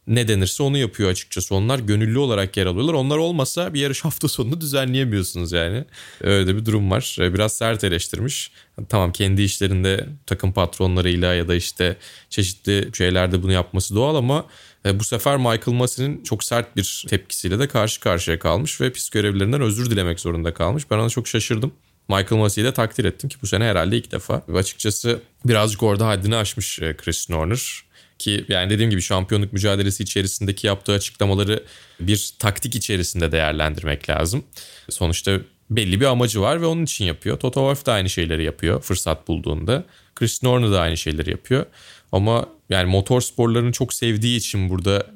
ne denirse onu yapıyor açıkçası. Onlar gönüllü olarak yer alıyorlar. Onlar olmasa bir yarış hafta sonunu düzenleyemiyorsunuz yani. Öyle bir durum var. Ee, biraz sert eleştirmiş. Tamam kendi işlerinde takım patronlarıyla ya da işte çeşitli şeylerde bunu yapması doğal ama e, bu sefer Michael Massey'nin çok sert bir tepkisiyle de karşı karşıya kalmış ve pist görevlilerinden özür dilemek zorunda kalmış. Ben ona çok şaşırdım. Michael Massey'i de takdir ettim ki bu sene herhalde ilk defa. Ve açıkçası birazcık orada haddini aşmış e, Chris Norner. Ki yani dediğim gibi şampiyonluk mücadelesi içerisindeki yaptığı açıklamaları bir taktik içerisinde değerlendirmek lazım. Sonuçta belli bir amacı var ve onun için yapıyor. Toto Wolff da aynı şeyleri yapıyor fırsat bulduğunda. Chris Norner da aynı şeyleri yapıyor. Ama yani motor sporlarını çok sevdiği için burada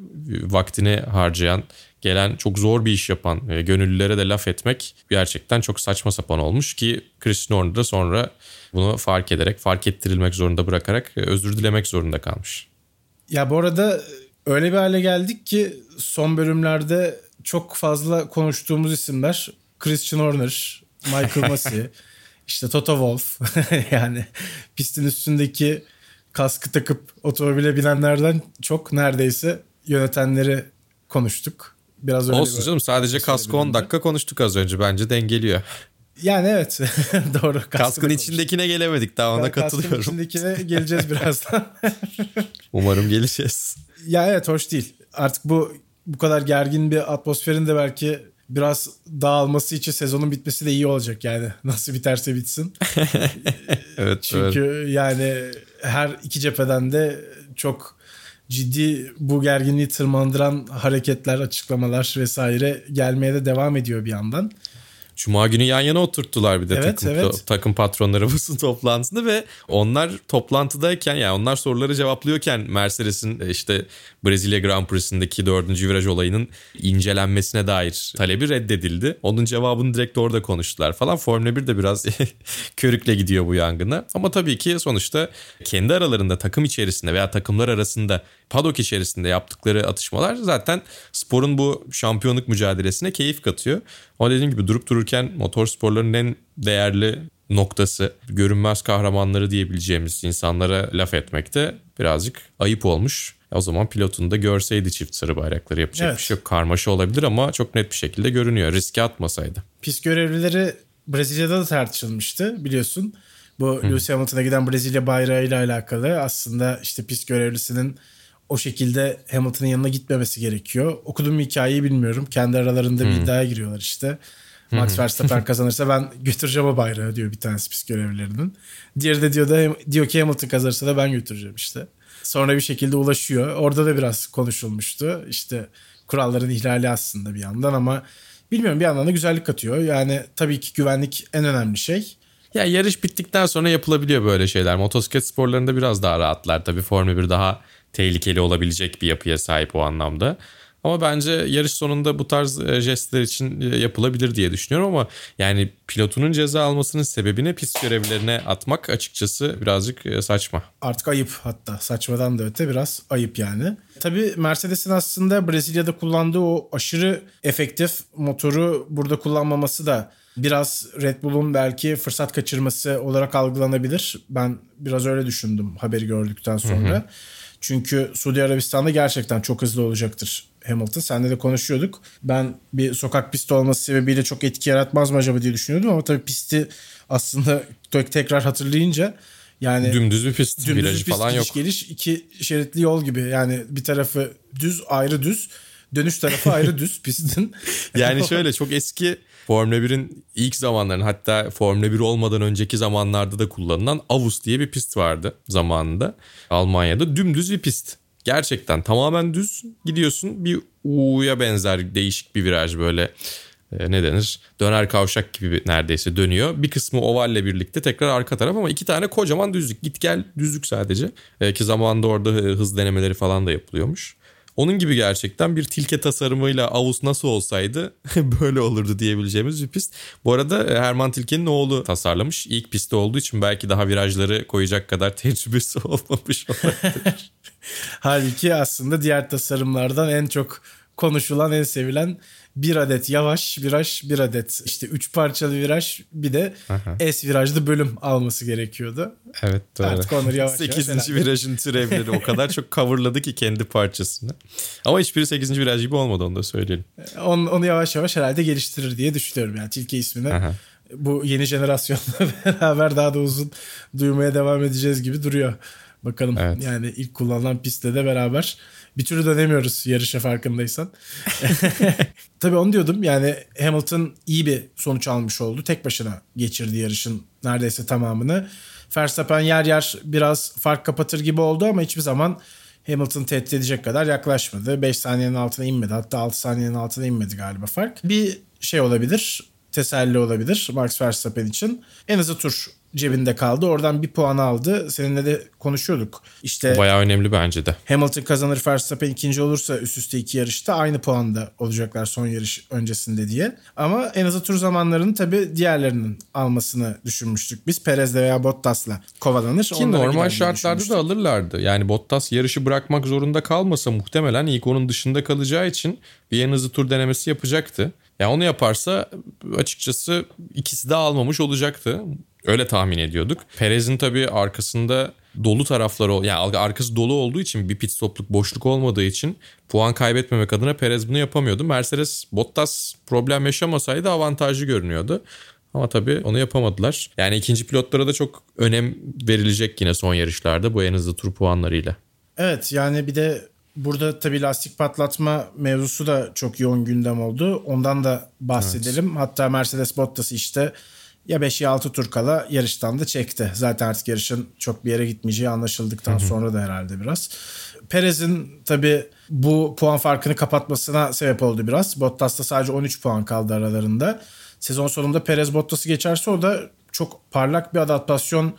vaktini harcayan, gelen çok zor bir iş yapan gönüllülere de laf etmek gerçekten çok saçma sapan olmuş ki Chris Norner da sonra bunu fark ederek, fark ettirilmek zorunda bırakarak özür dilemek zorunda kalmış. Ya bu arada öyle bir hale geldik ki son bölümlerde çok fazla konuştuğumuz isimler Christian Horner, Michael [laughs] Massey, işte Toto Wolff [laughs] yani pistin üstündeki kaskı takıp otomobile binenlerden çok neredeyse yönetenleri konuştuk. Biraz öyle Olsun canım sadece kaskı 10 dakika konuştuk az önce bence dengeliyor. Yani evet [laughs] doğru. Kaskın içindekine gelemedik daha ona katılıyorum. Kaskın içindekine geleceğiz [laughs] birazdan. Umarım geleceğiz. Ya evet hoş değil. Artık bu bu kadar gergin bir atmosferin de belki biraz dağılması için sezonun bitmesi de iyi olacak yani. [laughs] Nasıl biterse bitsin. evet. Çünkü evet. yani her iki cepheden de çok ciddi bu gerginliği tırmandıran hareketler, açıklamalar vesaire gelmeye de devam ediyor bir yandan. Cuma günü yan yana oturttular bir de evet, takım, evet. takım patronları [laughs] basın toplantısında ve onlar toplantıdayken yani onlar soruları cevaplıyorken Mercedes'in e, işte Brezilya Grand Prix'sindeki dördüncü viraj olayının incelenmesine dair talebi reddedildi. Onun cevabını direkt orada konuştular falan. Formula 1 de biraz [laughs] körükle gidiyor bu yangına. Ama tabii ki sonuçta kendi aralarında takım içerisinde veya takımlar arasında paddock içerisinde yaptıkları atışmalar zaten sporun bu şampiyonluk mücadelesine keyif katıyor. Ama dediğim gibi durup dururken motor sporlarının en değerli noktası görünmez kahramanları diyebileceğimiz insanlara laf etmekte birazcık ayıp olmuş. O zaman pilotun da görseydi çift sarı bayrakları yapacak evet. bir şey yok. Karmaşa olabilir ama çok net bir şekilde görünüyor. Riske atmasaydı. Pist görevlileri Brezilya'da da tartışılmıştı biliyorsun. Bu Lewis Hamilton'a giden Brezilya bayrağıyla alakalı aslında işte pist görevlisinin o şekilde Hamilton'ın yanına gitmemesi gerekiyor. Okuduğum hikayeyi bilmiyorum. Kendi aralarında bir iddiaya giriyorlar işte. Max Verstappen [laughs] kazanırsa ben götüreceğim o bayrağı diyor bir tanesi pist görevlilerinin. Diğeri de diyor da diyor ki Hamilton kazanırsa da ben götüreceğim işte. Sonra bir şekilde ulaşıyor. Orada da biraz konuşulmuştu. İşte kuralların ihlali aslında bir yandan ama bilmiyorum bir yandan da güzellik katıyor. Yani tabii ki güvenlik en önemli şey. Ya yarış bittikten sonra yapılabiliyor böyle şeyler. Motosiklet sporlarında biraz daha rahatlar. Tabii Formula 1 daha tehlikeli olabilecek bir yapıya sahip o anlamda. Ama bence yarış sonunda bu tarz e, jestler için e, yapılabilir diye düşünüyorum ama yani pilotunun ceza almasının sebebini pist görevlilerine atmak açıkçası birazcık e, saçma. Artık ayıp hatta saçmadan da öte biraz ayıp yani. Tabii Mercedes'in aslında Brezilya'da kullandığı o aşırı efektif motoru burada kullanmaması da biraz Red Bull'un belki fırsat kaçırması olarak algılanabilir. Ben biraz öyle düşündüm haberi gördükten sonra. Hı hı. Çünkü Suudi Arabistan'da gerçekten çok hızlı olacaktır Hamilton. Senle de konuşuyorduk. Ben bir sokak pisti olması sebebiyle çok etki yaratmaz mı acaba diye düşünüyordum ama tabii pisti aslında tekrar hatırlayınca yani dümdüz bir pist, dümdüz virajı bir pist, falan gidiş yok. Geliş iki şeritli yol gibi. Yani bir tarafı düz, ayrı düz. Dönüş tarafı ayrı düz pistin. [laughs] yani [laughs] şöyle çok eski Formula 1'in ilk zamanların hatta Formula 1 olmadan önceki zamanlarda da kullanılan Avus diye bir pist vardı zamanında. Almanya'da dümdüz bir pist. Gerçekten tamamen düz gidiyorsun. Bir U'ya benzer değişik bir viraj böyle e, ne denir? Döner kavşak gibi neredeyse dönüyor. Bir kısmı ovalle birlikte tekrar arka taraf ama iki tane kocaman düzlük. Git gel düzlük sadece. E, ki zamanında orada hız denemeleri falan da yapılıyormuş. Onun gibi gerçekten bir tilke tasarımıyla Avus nasıl olsaydı [laughs] böyle olurdu diyebileceğimiz bir pist. Bu arada e, Herman Tilke'nin oğlu tasarlamış. İlk pisti olduğu için belki daha virajları koyacak kadar [laughs] tecrübesi olmamış olabilir. [laughs] Halbuki aslında diğer tasarımlardan en çok konuşulan, en sevilen bir adet yavaş viraj, bir adet işte üç parçalı viraj, bir de Aha. S virajlı bölüm alması gerekiyordu. Evet doğru. Artık onları yavaş 8. yavaş virajın türevleri o kadar çok coverladı ki kendi parçasını. Ama hiçbiri 8. viraj gibi olmadı onu da söyleyelim. Onu, onu yavaş yavaş herhalde geliştirir diye düşünüyorum yani Tilke ismini. Aha. Bu yeni jenerasyonla [laughs] beraber daha da uzun duymaya devam edeceğiz gibi duruyor. Bakalım evet. yani ilk kullanılan pistte de beraber bir türlü dönemiyoruz yarışa farkındaysan. [laughs] Tabii onu diyordum yani Hamilton iyi bir sonuç almış oldu. Tek başına geçirdi yarışın neredeyse tamamını. Verstappen yer yer biraz fark kapatır gibi oldu ama hiçbir zaman Hamilton tehdit edecek kadar yaklaşmadı. 5 saniyenin altına inmedi. Hatta 6 saniyenin altına inmedi galiba fark. Bir şey olabilir teselli olabilir Max Verstappen için. En azı tur cebinde kaldı. Oradan bir puan aldı. Seninle de konuşuyorduk. İşte bayağı önemli bence de. Hamilton kazanır Verstappen ikinci olursa üst üste iki yarışta aynı puanda olacaklar son yarış öncesinde diye. Ama en azı tur zamanlarını tabii diğerlerinin almasını düşünmüştük. Biz Perez'le veya Bottas'la kovalanır. Ki normal şartlarda da alırlardı. Yani Bottas yarışı bırakmak zorunda kalmasa muhtemelen ilk onun dışında kalacağı için bir en hızlı tur denemesi yapacaktı. Yani onu yaparsa açıkçası ikisi de almamış olacaktı. Öyle tahmin ediyorduk. Perez'in tabii arkasında dolu tarafları yani arkası dolu olduğu için bir pit stopluk boşluk olmadığı için puan kaybetmemek adına Perez bunu yapamıyordu. Mercedes Bottas problem yaşamasaydı avantajlı görünüyordu. Ama tabii onu yapamadılar. Yani ikinci pilotlara da çok önem verilecek yine son yarışlarda bu en hızlı tur puanlarıyla. Evet yani bir de Burada tabii lastik patlatma mevzusu da çok yoğun gündem oldu. Ondan da bahsedelim. Evet. Hatta Mercedes Bottas işte ya 5 ya 6 tur kala yarıştan da çekti. Zaten artık yarışın çok bir yere gitmeyeceği anlaşıldıktan sonra da herhalde biraz. Perez'in tabii bu puan farkını kapatmasına sebep oldu biraz. Bottas'ta sadece 13 puan kaldı aralarında. Sezon sonunda Perez Bottas'ı geçerse o da çok parlak bir adaptasyon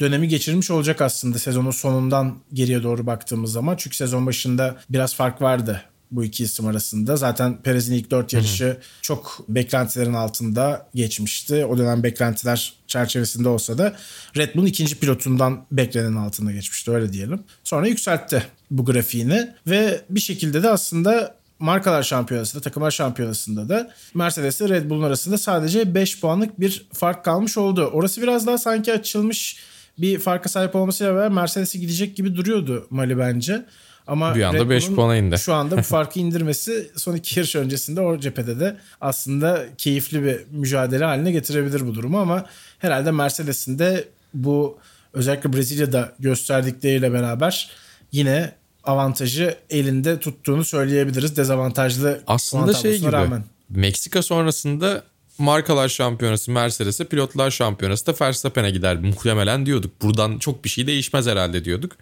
dönemi geçirmiş olacak aslında sezonun sonundan geriye doğru baktığımız zaman. Çünkü sezon başında biraz fark vardı bu iki isim arasında. Zaten Perez'in ilk dört yarışı Hı-hı. çok beklentilerin altında geçmişti. O dönem beklentiler çerçevesinde olsa da Red Bull'un ikinci pilotundan beklenen altında geçmişti öyle diyelim. Sonra yükseltti bu grafiğini ve bir şekilde de aslında markalar şampiyonasında, takımlar şampiyonasında da Mercedes ile Red Bull'un arasında sadece 5 puanlık bir fark kalmış oldu. Orası biraz daha sanki açılmış bir farka sahip olmasıyla beraber Mercedes'e gidecek gibi duruyordu Mali bence. Ama bir anda 5 puana indi. Şu anda bu [laughs] farkı indirmesi son iki yarış öncesinde o cephede de aslında keyifli bir mücadele haline getirebilir bu durumu ama herhalde Mercedes'in de bu özellikle Brezilya'da gösterdikleriyle beraber yine avantajı elinde tuttuğunu söyleyebiliriz. Dezavantajlı Aslında şey gibi rağmen. Meksika sonrasında markalar şampiyonası Mercedes'e pilotlar şampiyonası da Verstappen'e gider muhtemelen diyorduk. Buradan çok bir şey değişmez herhalde diyorduk.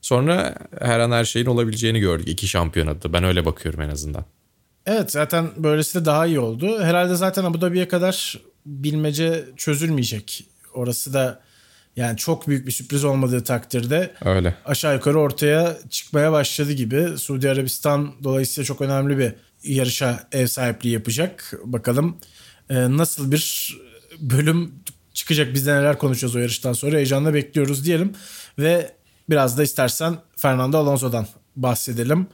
Sonra her an her şeyin olabileceğini gördük iki şampiyonada. Ben öyle bakıyorum en azından. Evet zaten böylesi de daha iyi oldu. Herhalde zaten Abu Dhabi'ye kadar bilmece çözülmeyecek. Orası da yani çok büyük bir sürpriz olmadığı takdirde Öyle. aşağı yukarı ortaya çıkmaya başladı gibi. Suudi Arabistan dolayısıyla çok önemli bir yarışa ev sahipliği yapacak. Bakalım e, nasıl bir bölüm çıkacak biz de neler konuşacağız o yarıştan sonra heyecanla bekliyoruz diyelim. Ve biraz da istersen Fernando Alonso'dan bahsedelim.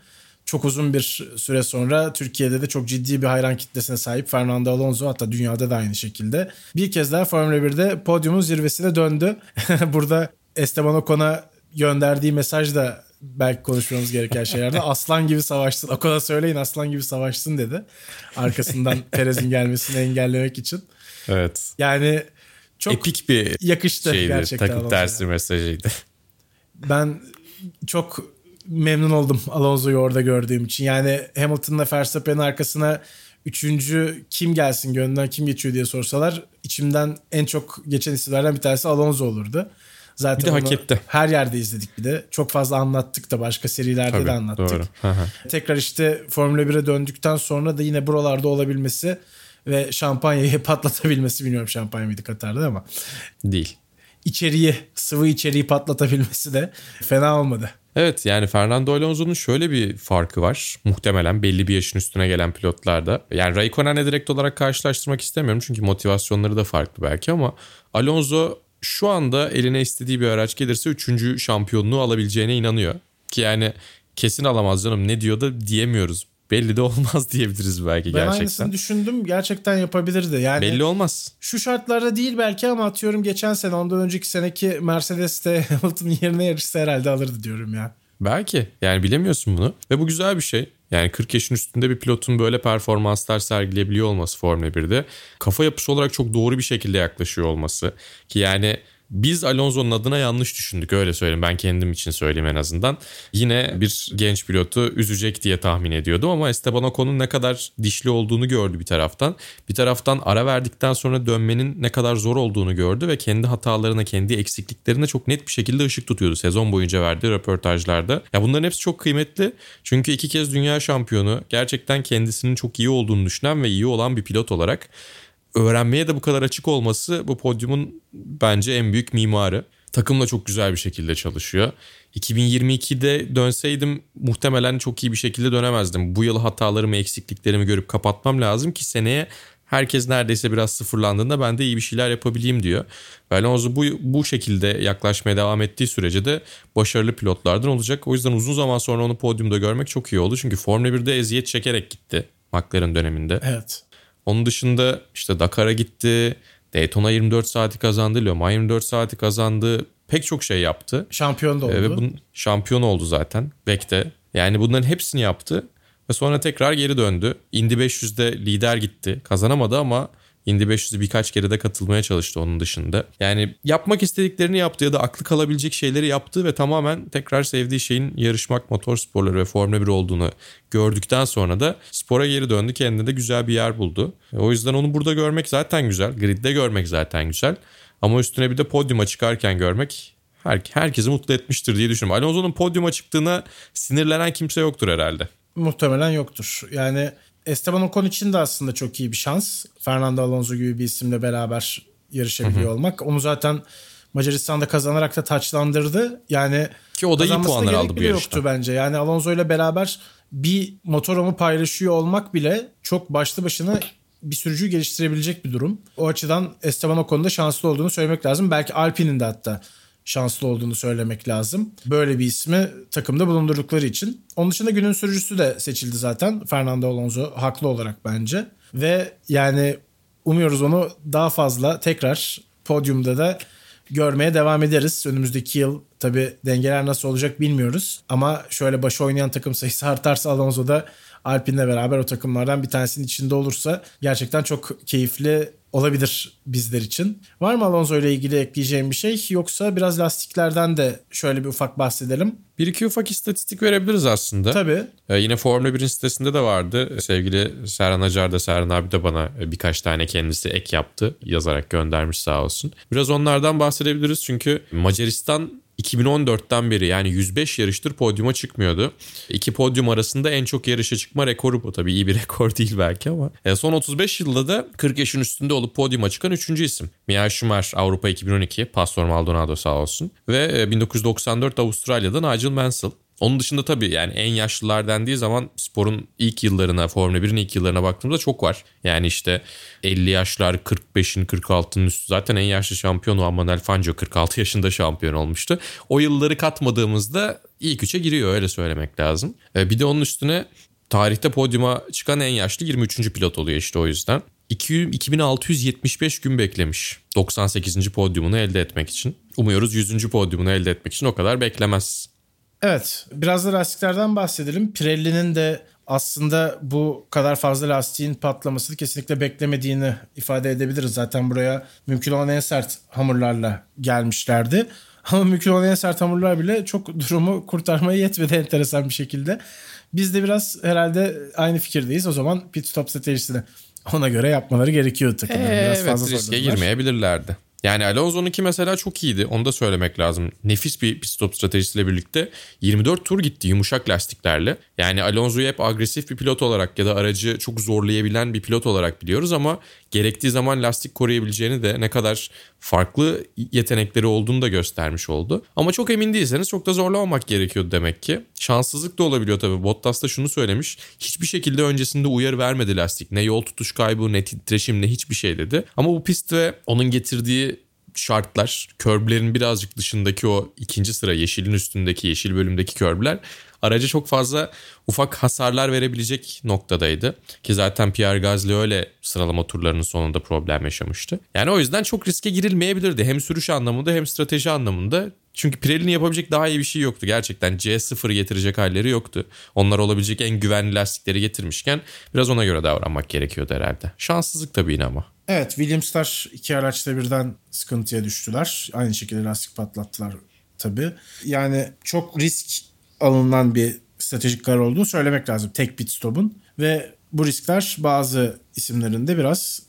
Çok uzun bir süre sonra Türkiye'de de çok ciddi bir hayran kitlesine sahip Fernando Alonso hatta dünyada da aynı şekilde. Bir kez daha Formula 1'de podyumun zirvesine döndü. [laughs] Burada Esteban Ocon'a gönderdiği mesaj da belki konuşmamız gereken şeylerde [laughs] aslan gibi savaşsın. Ocon'a söyleyin aslan gibi savaşsın dedi. Arkasından [laughs] Perez'in gelmesini engellemek için. Evet. Yani çok Epik bir yakıştı şeydi. gerçekten. Takım tersi mesajıydı. Ben çok memnun oldum Alonso'yu orada gördüğüm için. Yani Hamilton'la Verstappen'in arkasına üçüncü kim gelsin gönlünden kim geçiyor diye sorsalar içimden en çok geçen isimlerden bir tanesi Alonso olurdu. Zaten Bir de hak etti. her yerde izledik bir de. Çok fazla anlattık da başka serilerde Tabii, de anlattık. doğru. Tekrar işte Formula 1'e döndükten sonra da yine buralarda olabilmesi ve şampanyayı [laughs] patlatabilmesi bilmiyorum şampanya mıydı Katar'da ama Değil. içeriği sıvı içeriği patlatabilmesi de fena olmadı. Evet yani Fernando Alonso'nun şöyle bir farkı var. Muhtemelen belli bir yaşın üstüne gelen pilotlarda. Yani Raikkonen'le direkt olarak karşılaştırmak istemiyorum. Çünkü motivasyonları da farklı belki ama Alonso şu anda eline istediği bir araç gelirse 3. şampiyonluğu alabileceğine inanıyor. Ki yani kesin alamaz canım ne diyor da diyemiyoruz. Belli de [laughs] olmaz diyebiliriz belki Ben gerçekten. aynısını düşündüm. Gerçekten yapabilirdi. Yani Belli olmaz. şu şartlarda değil belki ama atıyorum geçen sene ondan önceki seneki Mercedes'te [laughs] Hamilton'ın yerine yarışsa herhalde alırdı diyorum ya. Belki. Yani bilemiyorsun bunu. Ve bu güzel bir şey. Yani 40 yaşın üstünde bir pilotun böyle performanslar sergileyebiliyor olması Formula 1'de. Kafa yapısı olarak çok doğru bir şekilde yaklaşıyor olması. Ki yani biz Alonso'nun adına yanlış düşündük öyle söyleyeyim. Ben kendim için söyleyeyim en azından. Yine bir genç pilotu üzecek diye tahmin ediyordum ama Esteban Ocon'un ne kadar dişli olduğunu gördü bir taraftan. Bir taraftan ara verdikten sonra dönmenin ne kadar zor olduğunu gördü ve kendi hatalarına, kendi eksikliklerine çok net bir şekilde ışık tutuyordu sezon boyunca verdiği röportajlarda. Ya bunların hepsi çok kıymetli. Çünkü iki kez dünya şampiyonu gerçekten kendisinin çok iyi olduğunu düşünen ve iyi olan bir pilot olarak öğrenmeye de bu kadar açık olması bu podyumun bence en büyük mimarı. Takımla çok güzel bir şekilde çalışıyor. 2022'de dönseydim muhtemelen çok iyi bir şekilde dönemezdim. Bu yıl hatalarımı, eksikliklerimi görüp kapatmam lazım ki seneye herkes neredeyse biraz sıfırlandığında ben de iyi bir şeyler yapabileyim diyor. Ve Alonso bu, bu şekilde yaklaşmaya devam ettiği sürece de başarılı pilotlardan olacak. O yüzden uzun zaman sonra onu podyumda görmek çok iyi oldu. Çünkü Formula 1'de eziyet çekerek gitti McLaren döneminde. Evet. Onun dışında işte Dakar'a gitti. Daytona 24 saati kazandı. Le Mans 24 saati kazandı. Pek çok şey yaptı. Şampiyon da oldu. Ee, Ve bunun şampiyon oldu zaten. Bek'te. Yani bunların hepsini yaptı. Ve sonra tekrar geri döndü. Indy 500'de lider gitti. Kazanamadı ama Indy 500'e birkaç kere de katılmaya çalıştı onun dışında. Yani yapmak istediklerini yaptı ya da aklı kalabilecek şeyleri yaptı ve tamamen tekrar sevdiği şeyin yarışmak, motor sporları ve Formula 1 olduğunu gördükten sonra da spora geri döndü. Kendine de güzel bir yer buldu. O yüzden onu burada görmek zaten güzel. Gridde görmek zaten güzel. Ama üstüne bir de podyuma çıkarken görmek her, herkesi mutlu etmiştir diye düşünüyorum. Alonso'nun podyuma çıktığına sinirlenen kimse yoktur herhalde. Muhtemelen yoktur. Yani Esteban Ocon için de aslında çok iyi bir şans. Fernando Alonso gibi bir isimle beraber yarışabiliyor olmak. Onu zaten Macaristan'da kazanarak da taçlandırdı. Yani Ki o da iyi puanlar aldı bu yarışta. yoktu bence. Yani Alonso ile beraber bir motorumu paylaşıyor olmak bile çok başlı başına bir sürücüyü geliştirebilecek bir durum. O açıdan Esteban Ocon'da şanslı olduğunu söylemek lazım. Belki Alpine'in de hatta şanslı olduğunu söylemek lazım. Böyle bir ismi takımda bulundurdukları için. Onun dışında günün sürücüsü de seçildi zaten. Fernando Alonso haklı olarak bence. Ve yani umuyoruz onu daha fazla tekrar podyumda da görmeye devam ederiz. Önümüzdeki yıl tabii dengeler nasıl olacak bilmiyoruz. Ama şöyle başı oynayan takım sayısı artarsa Alonso da Alpine'le beraber o takımlardan bir tanesinin içinde olursa gerçekten çok keyifli olabilir bizler için. Var mı Alonso ile ilgili ekleyeceğim bir şey yoksa biraz lastiklerden de şöyle bir ufak bahsedelim. Bir iki ufak istatistik verebiliriz aslında. Tabii. Ee, yine Formula 1'in sitesinde de vardı. Sevgili Serhan Acar da Serhan abi de bana birkaç tane kendisi ek yaptı. Yazarak göndermiş sağ olsun. Biraz onlardan bahsedebiliriz çünkü Macaristan 2014'ten beri yani 105 yarıştır podyuma çıkmıyordu. İki podyum arasında en çok yarışa çıkma rekoru bu. Tabii iyi bir [laughs] rekor değil belki ama. E, son 35 yılda da 40 yaşın üstünde olup podyuma çıkan 3. isim. Michael Schumacher Avrupa 2012, Pastor Maldonado sağ olsun. Ve 1994 e, Avustralya'da Nigel Mansell. Onun dışında tabii yani en yaşlılar dendiği zaman sporun ilk yıllarına, Formula 1'in ilk yıllarına baktığımızda çok var. Yani işte 50 yaşlar, 45'in, 46'ın üstü. Zaten en yaşlı şampiyon Juan Manuel Fangio 46 yaşında şampiyon olmuştu. O yılları katmadığımızda ilk üçe giriyor öyle söylemek lazım. E, bir de onun üstüne tarihte podyuma çıkan en yaşlı 23. pilot oluyor işte o yüzden. 2675 gün beklemiş 98. podyumunu elde etmek için. Umuyoruz 100. podyumunu elde etmek için o kadar beklemez. Evet biraz da lastiklerden bahsedelim. Pirelli'nin de aslında bu kadar fazla lastiğin patlamasını kesinlikle beklemediğini ifade edebiliriz. Zaten buraya mümkün olan en sert hamurlarla gelmişlerdi. [laughs] Ama mümkün olan en sert hamurlar bile çok durumu kurtarmaya yetmedi enteresan bir şekilde. Biz de biraz herhalde aynı fikirdeyiz. O zaman pit stop stratejisini ona göre yapmaları gerekiyor takımların. Ee, biraz evet, fazla riske girmeyebilirlerdi. Yani Alonso'nunki mesela çok iyiydi. Onu da söylemek lazım. Nefis bir pit stop stratejisiyle birlikte 24 tur gitti yumuşak lastiklerle. Yani Alonso'yu hep agresif bir pilot olarak ya da aracı çok zorlayabilen bir pilot olarak biliyoruz ama gerektiği zaman lastik koruyabileceğini de ne kadar farklı yetenekleri olduğunu da göstermiş oldu. Ama çok emin değilseniz çok da zorlamamak gerekiyordu demek ki. Şanssızlık da olabiliyor tabii. Bottas da şunu söylemiş. Hiçbir şekilde öncesinde uyarı vermedi lastik. Ne yol tutuş kaybı ne titreşim ne hiçbir şey dedi. Ama bu pist ve onun getirdiği şartlar, körblerin birazcık dışındaki o ikinci sıra yeşilin üstündeki yeşil bölümdeki körbler araca çok fazla ufak hasarlar verebilecek noktadaydı. Ki zaten Pierre Gasly öyle sıralama turlarının sonunda problem yaşamıştı. Yani o yüzden çok riske girilmeyebilirdi. Hem sürüş anlamında hem strateji anlamında. Çünkü Pirelli'nin yapabilecek daha iyi bir şey yoktu. Gerçekten C0 getirecek halleri yoktu. Onlar olabilecek en güvenli lastikleri getirmişken biraz ona göre davranmak gerekiyordu herhalde. Şanssızlık tabii yine ama. Evet Williams'lar iki araçta birden sıkıntıya düştüler. Aynı şekilde lastik patlattılar tabii. Yani çok risk alınan bir stratejik karar olduğunu söylemek lazım. Tek pit stop'un ve bu riskler bazı isimlerinde biraz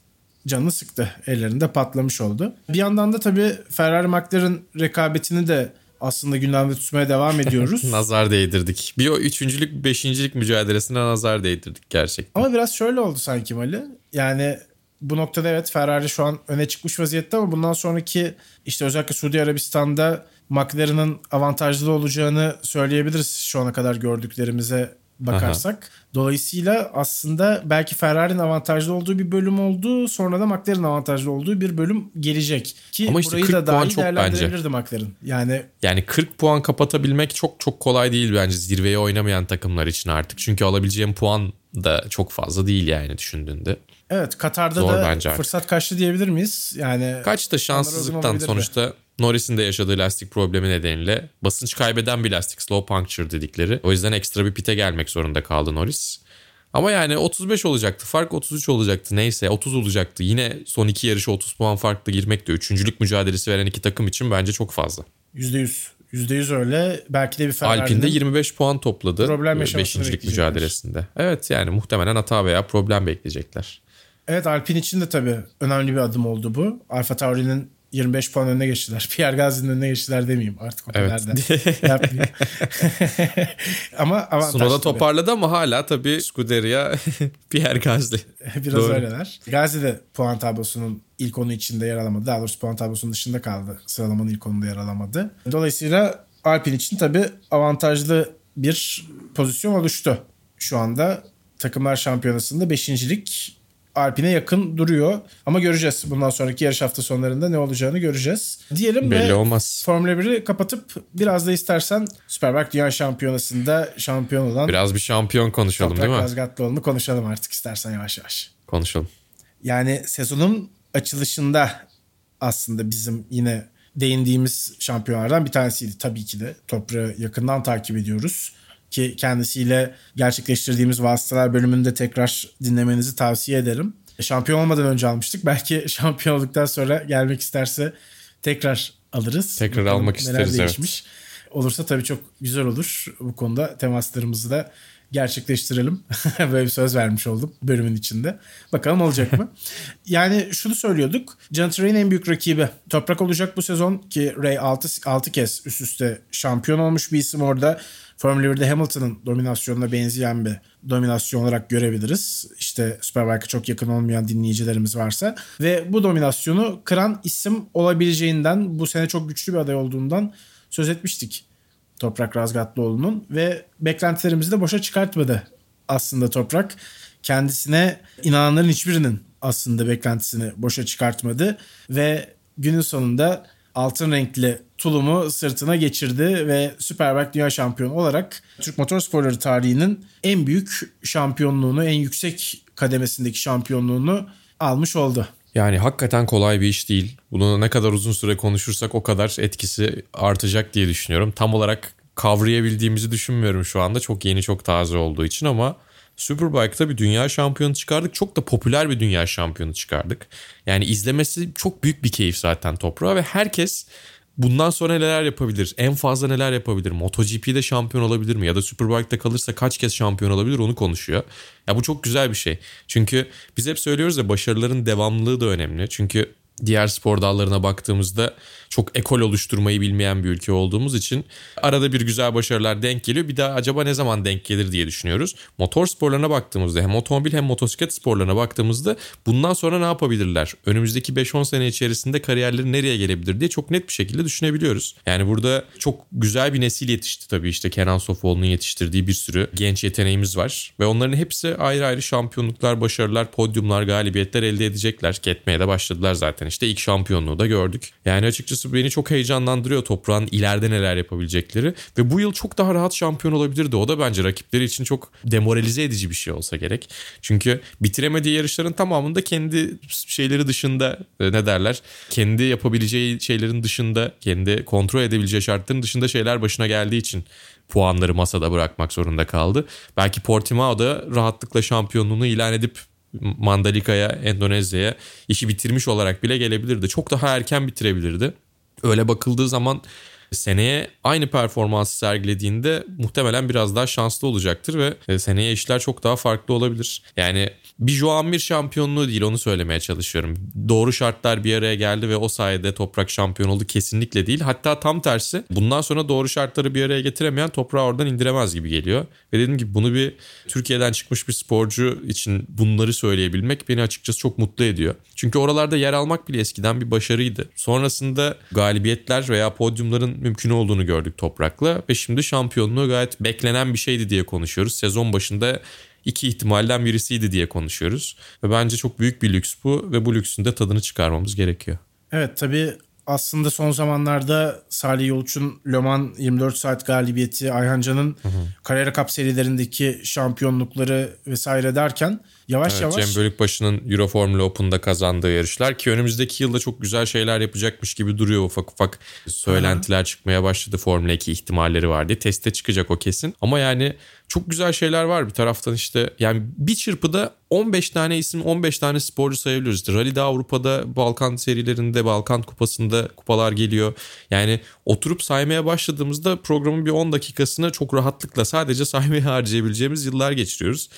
canını sıktı. Ellerinde patlamış oldu. Bir yandan da tabii Ferrari McLaren rekabetini de aslında gündemde tutmaya devam ediyoruz. [laughs] nazar değdirdik. Bir o üçüncülük, beşincilik mücadelesine nazar değdirdik gerçekten. Ama biraz şöyle oldu sanki Mali. Yani bu noktada evet Ferrari şu an öne çıkmış vaziyette ama bundan sonraki işte özellikle Suudi Arabistan'da McLaren'ın avantajlı olacağını söyleyebiliriz şu ana kadar gördüklerimize bakarsak. Aha. Dolayısıyla aslında belki Ferrari'nin avantajlı olduğu bir bölüm oldu. Sonra da McLaren'ın avantajlı olduğu bir bölüm gelecek. Ki Ama işte burayı 40 da puan çok bence. McLaren. Yani yani 40 puan kapatabilmek çok çok kolay değil bence zirveye oynamayan takımlar için artık. Çünkü alabileceğim puan da çok fazla değil yani düşündüğünde. Evet Katar'da Zor da bence fırsat artık. kaçtı diyebilir miyiz? Yani kaçtı şanssızlıktan sonuçta Norris'in de yaşadığı lastik problemi nedeniyle basınç kaybeden bir lastik slow puncture dedikleri. O yüzden ekstra bir pite gelmek zorunda kaldı Norris. Ama yani 35 olacaktı. Fark 33 olacaktı. Neyse 30 olacaktı. Yine son iki yarışa 30 puan farklı girmek de üçüncülük mücadelesi veren iki takım için bence çok fazla. %100. %100 öyle. Belki de bir Ferrari'nin Alpine 25 puan topladı. Problem Beşincilik mücadelesinde. Evet yani muhtemelen hata veya problem bekleyecekler. Evet Alpine için de tabii önemli bir adım oldu bu. Alfa Tauri'nin 25 puan önüne geçtiler. [laughs] Pierre Gasly'nin önüne geçtiler demeyeyim artık o evet. kadar da yapmayayım. [laughs] ama avantaj Sunoda toparladı ama hala tabii Scuderia [laughs] Pierre Gasly. Biraz Doğru. öyleler. Gasly de puan tablosunun ilk onu içinde yer alamadı. Daha doğrusu puan tablosunun dışında kaldı. Sıralamanın ilk onunda yer alamadı. Dolayısıyla Alpine için tabii avantajlı bir pozisyon oluştu. Şu anda takımlar şampiyonasında beşincilik Alpine yakın duruyor. Ama göreceğiz. Bundan sonraki yarış hafta sonlarında ne olacağını göreceğiz. Diyelim Belli ve olmaz. Formula 1'i kapatıp biraz da istersen Superbike Dünya Şampiyonası'nda şampiyon olan Biraz bir şampiyon konuşalım Toprak değil mi? Razgatlıoğlu'nu konuşalım artık istersen yavaş yavaş. Konuşalım. Yani sezonun açılışında aslında bizim yine değindiğimiz şampiyonlardan bir tanesiydi tabii ki de. Toprağı yakından takip ediyoruz ki kendisiyle gerçekleştirdiğimiz vasıtalar bölümünde tekrar dinlemenizi tavsiye ederim. Şampiyon olmadan önce almıştık. Belki [laughs] şampiyon olduktan sonra gelmek isterse tekrar alırız. Tekrar Bakalım almak isteriz değişmiş. evet. Olursa tabii çok güzel olur. Bu konuda temaslarımızı da gerçekleştirelim. [laughs] Böyle bir söz vermiş oldum bölümün içinde. Bakalım olacak mı? [laughs] yani şunu söylüyorduk. Ray'in en büyük rakibi Toprak olacak bu sezon ki Ray 6, 6 kez üst üste şampiyon olmuş bir isim orada. Formula 1'de Hamilton'ın dominasyonuna benzeyen bir dominasyon olarak görebiliriz. İşte Superbike'a çok yakın olmayan dinleyicilerimiz varsa. Ve bu dominasyonu kıran isim olabileceğinden bu sene çok güçlü bir aday olduğundan söz etmiştik. Toprak Razgatlıoğlu'nun ve beklentilerimizi de boşa çıkartmadı aslında Toprak. Kendisine inananların hiçbirinin aslında beklentisini boşa çıkartmadı ve günün sonunda altın renkli tulumu sırtına geçirdi ve Superbike Dünya Şampiyonu olarak Türk Motorsporları tarihinin en büyük şampiyonluğunu, en yüksek kademesindeki şampiyonluğunu almış oldu. Yani hakikaten kolay bir iş değil. Bunu ne kadar uzun süre konuşursak o kadar etkisi artacak diye düşünüyorum. Tam olarak kavrayabildiğimizi düşünmüyorum şu anda. Çok yeni, çok taze olduğu için ama Superbike'da bir dünya şampiyonu çıkardık. Çok da popüler bir dünya şampiyonu çıkardık. Yani izlemesi çok büyük bir keyif zaten toprağa ve herkes bundan sonra neler yapabilir? En fazla neler yapabilir? MotoGP'de şampiyon olabilir mi? Ya da Superbike'da kalırsa kaç kez şampiyon olabilir onu konuşuyor. Ya bu çok güzel bir şey. Çünkü biz hep söylüyoruz ya başarıların devamlılığı da önemli. Çünkü diğer spor dallarına baktığımızda çok ekol oluşturmayı bilmeyen bir ülke olduğumuz için arada bir güzel başarılar denk geliyor. Bir daha acaba ne zaman denk gelir diye düşünüyoruz. Motor sporlarına baktığımızda hem otomobil hem motosiklet sporlarına baktığımızda bundan sonra ne yapabilirler? Önümüzdeki 5-10 sene içerisinde kariyerleri nereye gelebilir diye çok net bir şekilde düşünebiliyoruz. Yani burada çok güzel bir nesil yetişti tabii işte Kenan Sofoğlu'nun yetiştirdiği bir sürü genç yeteneğimiz var. Ve onların hepsi ayrı ayrı şampiyonluklar, başarılar, podyumlar, galibiyetler elde edecekler. Ketmeye de başladılar zaten işte ilk şampiyonluğu da gördük. Yani açıkçası açıkçası beni çok heyecanlandırıyor toprağın ileride neler yapabilecekleri. Ve bu yıl çok daha rahat şampiyon olabilirdi. O da bence rakipleri için çok demoralize edici bir şey olsa gerek. Çünkü bitiremediği yarışların tamamında kendi şeyleri dışında e, ne derler? Kendi yapabileceği şeylerin dışında, kendi kontrol edebileceği şartların dışında şeyler başına geldiği için puanları masada bırakmak zorunda kaldı. Belki Portimao da rahatlıkla şampiyonluğunu ilan edip Mandalika'ya, Endonezya'ya işi bitirmiş olarak bile gelebilirdi. Çok daha erken bitirebilirdi. Öyle bakıldığı zaman seneye aynı performansı sergilediğinde muhtemelen biraz daha şanslı olacaktır ve e, seneye işler çok daha farklı olabilir. Yani bir Joan Mir şampiyonluğu değil onu söylemeye çalışıyorum. Doğru şartlar bir araya geldi ve o sayede toprak şampiyon oldu kesinlikle değil. Hatta tam tersi bundan sonra doğru şartları bir araya getiremeyen toprağı oradan indiremez gibi geliyor. Ve dediğim gibi bunu bir Türkiye'den çıkmış bir sporcu için bunları söyleyebilmek beni açıkçası çok mutlu ediyor. Çünkü oralarda yer almak bile eskiden bir başarıydı. Sonrasında galibiyetler veya podyumların mümkün olduğunu gördük toprakla ve şimdi şampiyonluğu gayet beklenen bir şeydi diye konuşuyoruz. Sezon başında iki ihtimalden birisiydi diye konuşuyoruz. Ve bence çok büyük bir lüks bu ve bu lüksün de tadını çıkarmamız gerekiyor. Evet tabii aslında son zamanlarda Salih Yolç'un Le Mans 24 saat galibiyeti, Ayhan Can'ın Carrera Cup serilerindeki şampiyonlukları vesaire derken yavaş evet, yavaş... Cem Bölükbaşı'nın Euro Formula Open'da kazandığı yarışlar ki önümüzdeki yılda çok güzel şeyler yapacakmış gibi duruyor ufak ufak söylentiler Aha. çıkmaya başladı Formula 2 ihtimalleri var diye. Teste çıkacak o kesin ama yani çok güzel şeyler var bir taraftan işte yani bir çırpıda 15 tane isim 15 tane sporcu sayabiliyoruz. İşte Rally'de Avrupa'da Balkan serilerinde Balkan kupasında kupalar geliyor. Yani oturup saymaya başladığımızda programın bir 10 dakikasını çok rahatlıkla sadece [laughs] saymaya harcayabileceğimiz yıllar geçiriyoruz.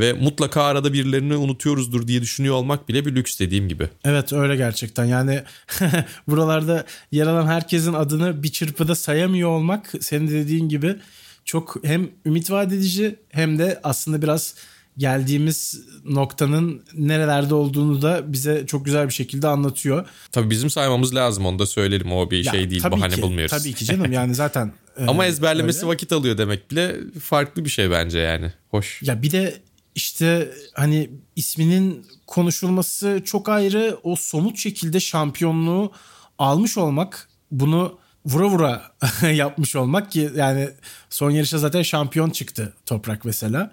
Ve mutlaka arada birilerini unutuyoruzdur diye düşünüyor olmak bile bir lüks dediğim gibi. Evet öyle gerçekten. Yani [laughs] buralarda yer alan herkesin adını bir çırpıda sayamıyor olmak senin dediğin gibi çok hem ümit vaat edici hem de aslında biraz geldiğimiz noktanın nerelerde olduğunu da bize çok güzel bir şekilde anlatıyor. Tabii bizim saymamız lazım onu da söylerim o bir ya, şey değil bahane ki, bulmuyoruz. Tabii ki canım yani zaten. [laughs] Ama ezberlemesi öyle. vakit alıyor demek bile farklı bir şey bence yani. Hoş. Ya bir de işte hani isminin konuşulması çok ayrı o somut şekilde şampiyonluğu almış olmak bunu vura vura [laughs] yapmış olmak ki yani son yarışa zaten şampiyon çıktı Toprak mesela.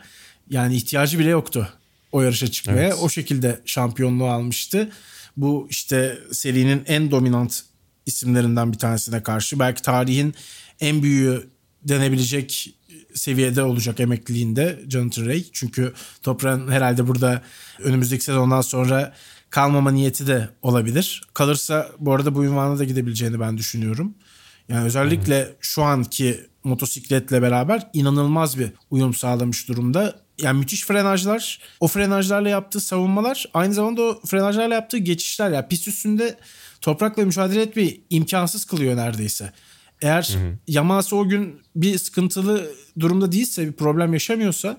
Yani ihtiyacı bile yoktu o yarışa çıkmaya. Evet. O şekilde şampiyonluğu almıştı. Bu işte serinin en dominant isimlerinden bir tanesine karşı belki tarihin en büyüğü denebilecek seviyede olacak emekliliğinde Jonathan Ray. Çünkü Toprağ'ın herhalde burada önümüzdeki sezondan sonra kalmama niyeti de olabilir. Kalırsa bu arada bu ünvana da gidebileceğini ben düşünüyorum. Yani özellikle şu anki motosikletle beraber inanılmaz bir uyum sağlamış durumda. Yani müthiş frenajlar, o frenajlarla yaptığı savunmalar, aynı zamanda o frenajlarla yaptığı geçişler. Yani pist üstünde toprakla mücadele etmeyi imkansız kılıyor neredeyse. Eğer hı hı. Yamaha'sı o gün bir sıkıntılı durumda değilse, bir problem yaşamıyorsa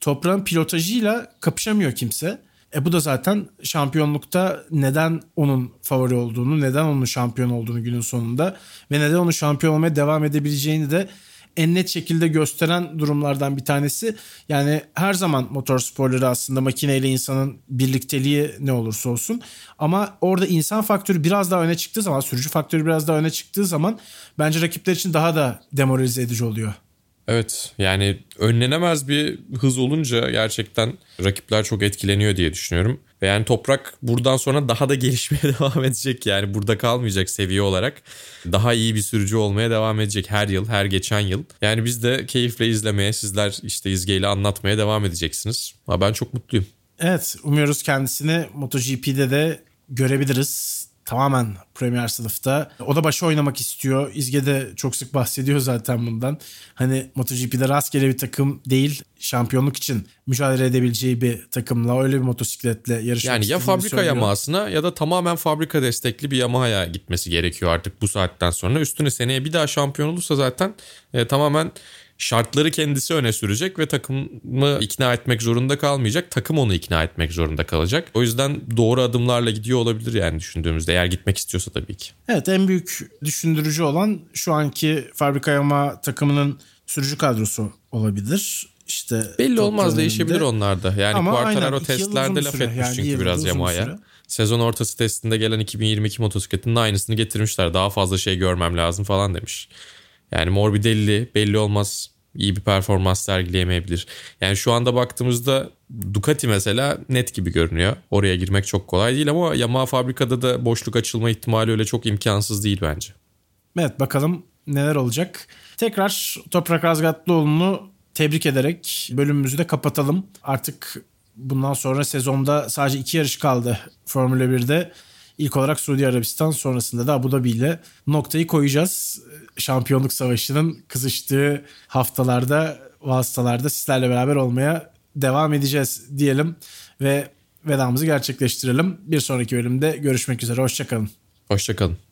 toprağın pilotajıyla kapışamıyor kimse. E bu da zaten şampiyonlukta neden onun favori olduğunu, neden onun şampiyon olduğunu günün sonunda ve neden onun şampiyon olmaya devam edebileceğini de en net şekilde gösteren durumlardan bir tanesi. Yani her zaman motor sporları aslında makineyle insanın birlikteliği ne olursa olsun. Ama orada insan faktörü biraz daha öne çıktığı zaman, sürücü faktörü biraz daha öne çıktığı zaman bence rakipler için daha da demoralize edici oluyor. Evet yani önlenemez bir hız olunca gerçekten rakipler çok etkileniyor diye düşünüyorum. Ve yani Toprak buradan sonra daha da gelişmeye [laughs] devam edecek yani burada kalmayacak seviye olarak. Daha iyi bir sürücü olmaya devam edecek her yıl her geçen yıl. Yani biz de keyifle izlemeye sizler işte izgeyle anlatmaya devam edeceksiniz. Ama ben çok mutluyum. Evet umuyoruz kendisini MotoGP'de de görebiliriz tamamen Premier sınıfta. O da başı oynamak istiyor. İzge de çok sık bahsediyor zaten bundan. Hani MotoGP'de rastgele bir takım değil, şampiyonluk için mücadele edebileceği bir takımla öyle bir motosikletle yarışmak Yani ya fabrika söylüyor. Yamaha'sına ya da tamamen fabrika destekli bir Yamaha'ya gitmesi gerekiyor artık bu saatten sonra. Üstüne seneye bir daha şampiyon olursa zaten e, tamamen şartları kendisi öne sürecek ve takımı ikna etmek zorunda kalmayacak. Takım onu ikna etmek zorunda kalacak. O yüzden doğru adımlarla gidiyor olabilir yani düşündüğümüzde eğer gitmek istiyorsa tabii ki. Evet en büyük düşündürücü olan şu anki fabrika yama takımının sürücü kadrosu olabilir. İşte belli olmaz değişebilir onlar da. Yani Ama Quartararo testlerde laf etmiş yani çünkü biraz Yamaha'ya. Sezon ortası testinde gelen 2022 motosikletinin aynısını getirmişler. Daha fazla şey görmem lazım falan demiş. Yani Morbidelli belli olmaz iyi bir performans sergileyemeyebilir. Yani şu anda baktığımızda Ducati mesela net gibi görünüyor. Oraya girmek çok kolay değil ama Yamaha fabrikada da boşluk açılma ihtimali öyle çok imkansız değil bence. Evet bakalım neler olacak. Tekrar Toprak Razgatlıoğlu'nu tebrik ederek bölümümüzü de kapatalım. Artık bundan sonra sezonda sadece iki yarış kaldı Formula 1'de. İlk olarak Suudi Arabistan sonrasında da Abu Dhabi ile noktayı koyacağız. Şampiyonluk savaşının kızıştığı haftalarda, vasıtalarda sizlerle beraber olmaya devam edeceğiz diyelim ve vedamızı gerçekleştirelim. Bir sonraki bölümde görüşmek üzere. Hoşçakalın. Hoşçakalın.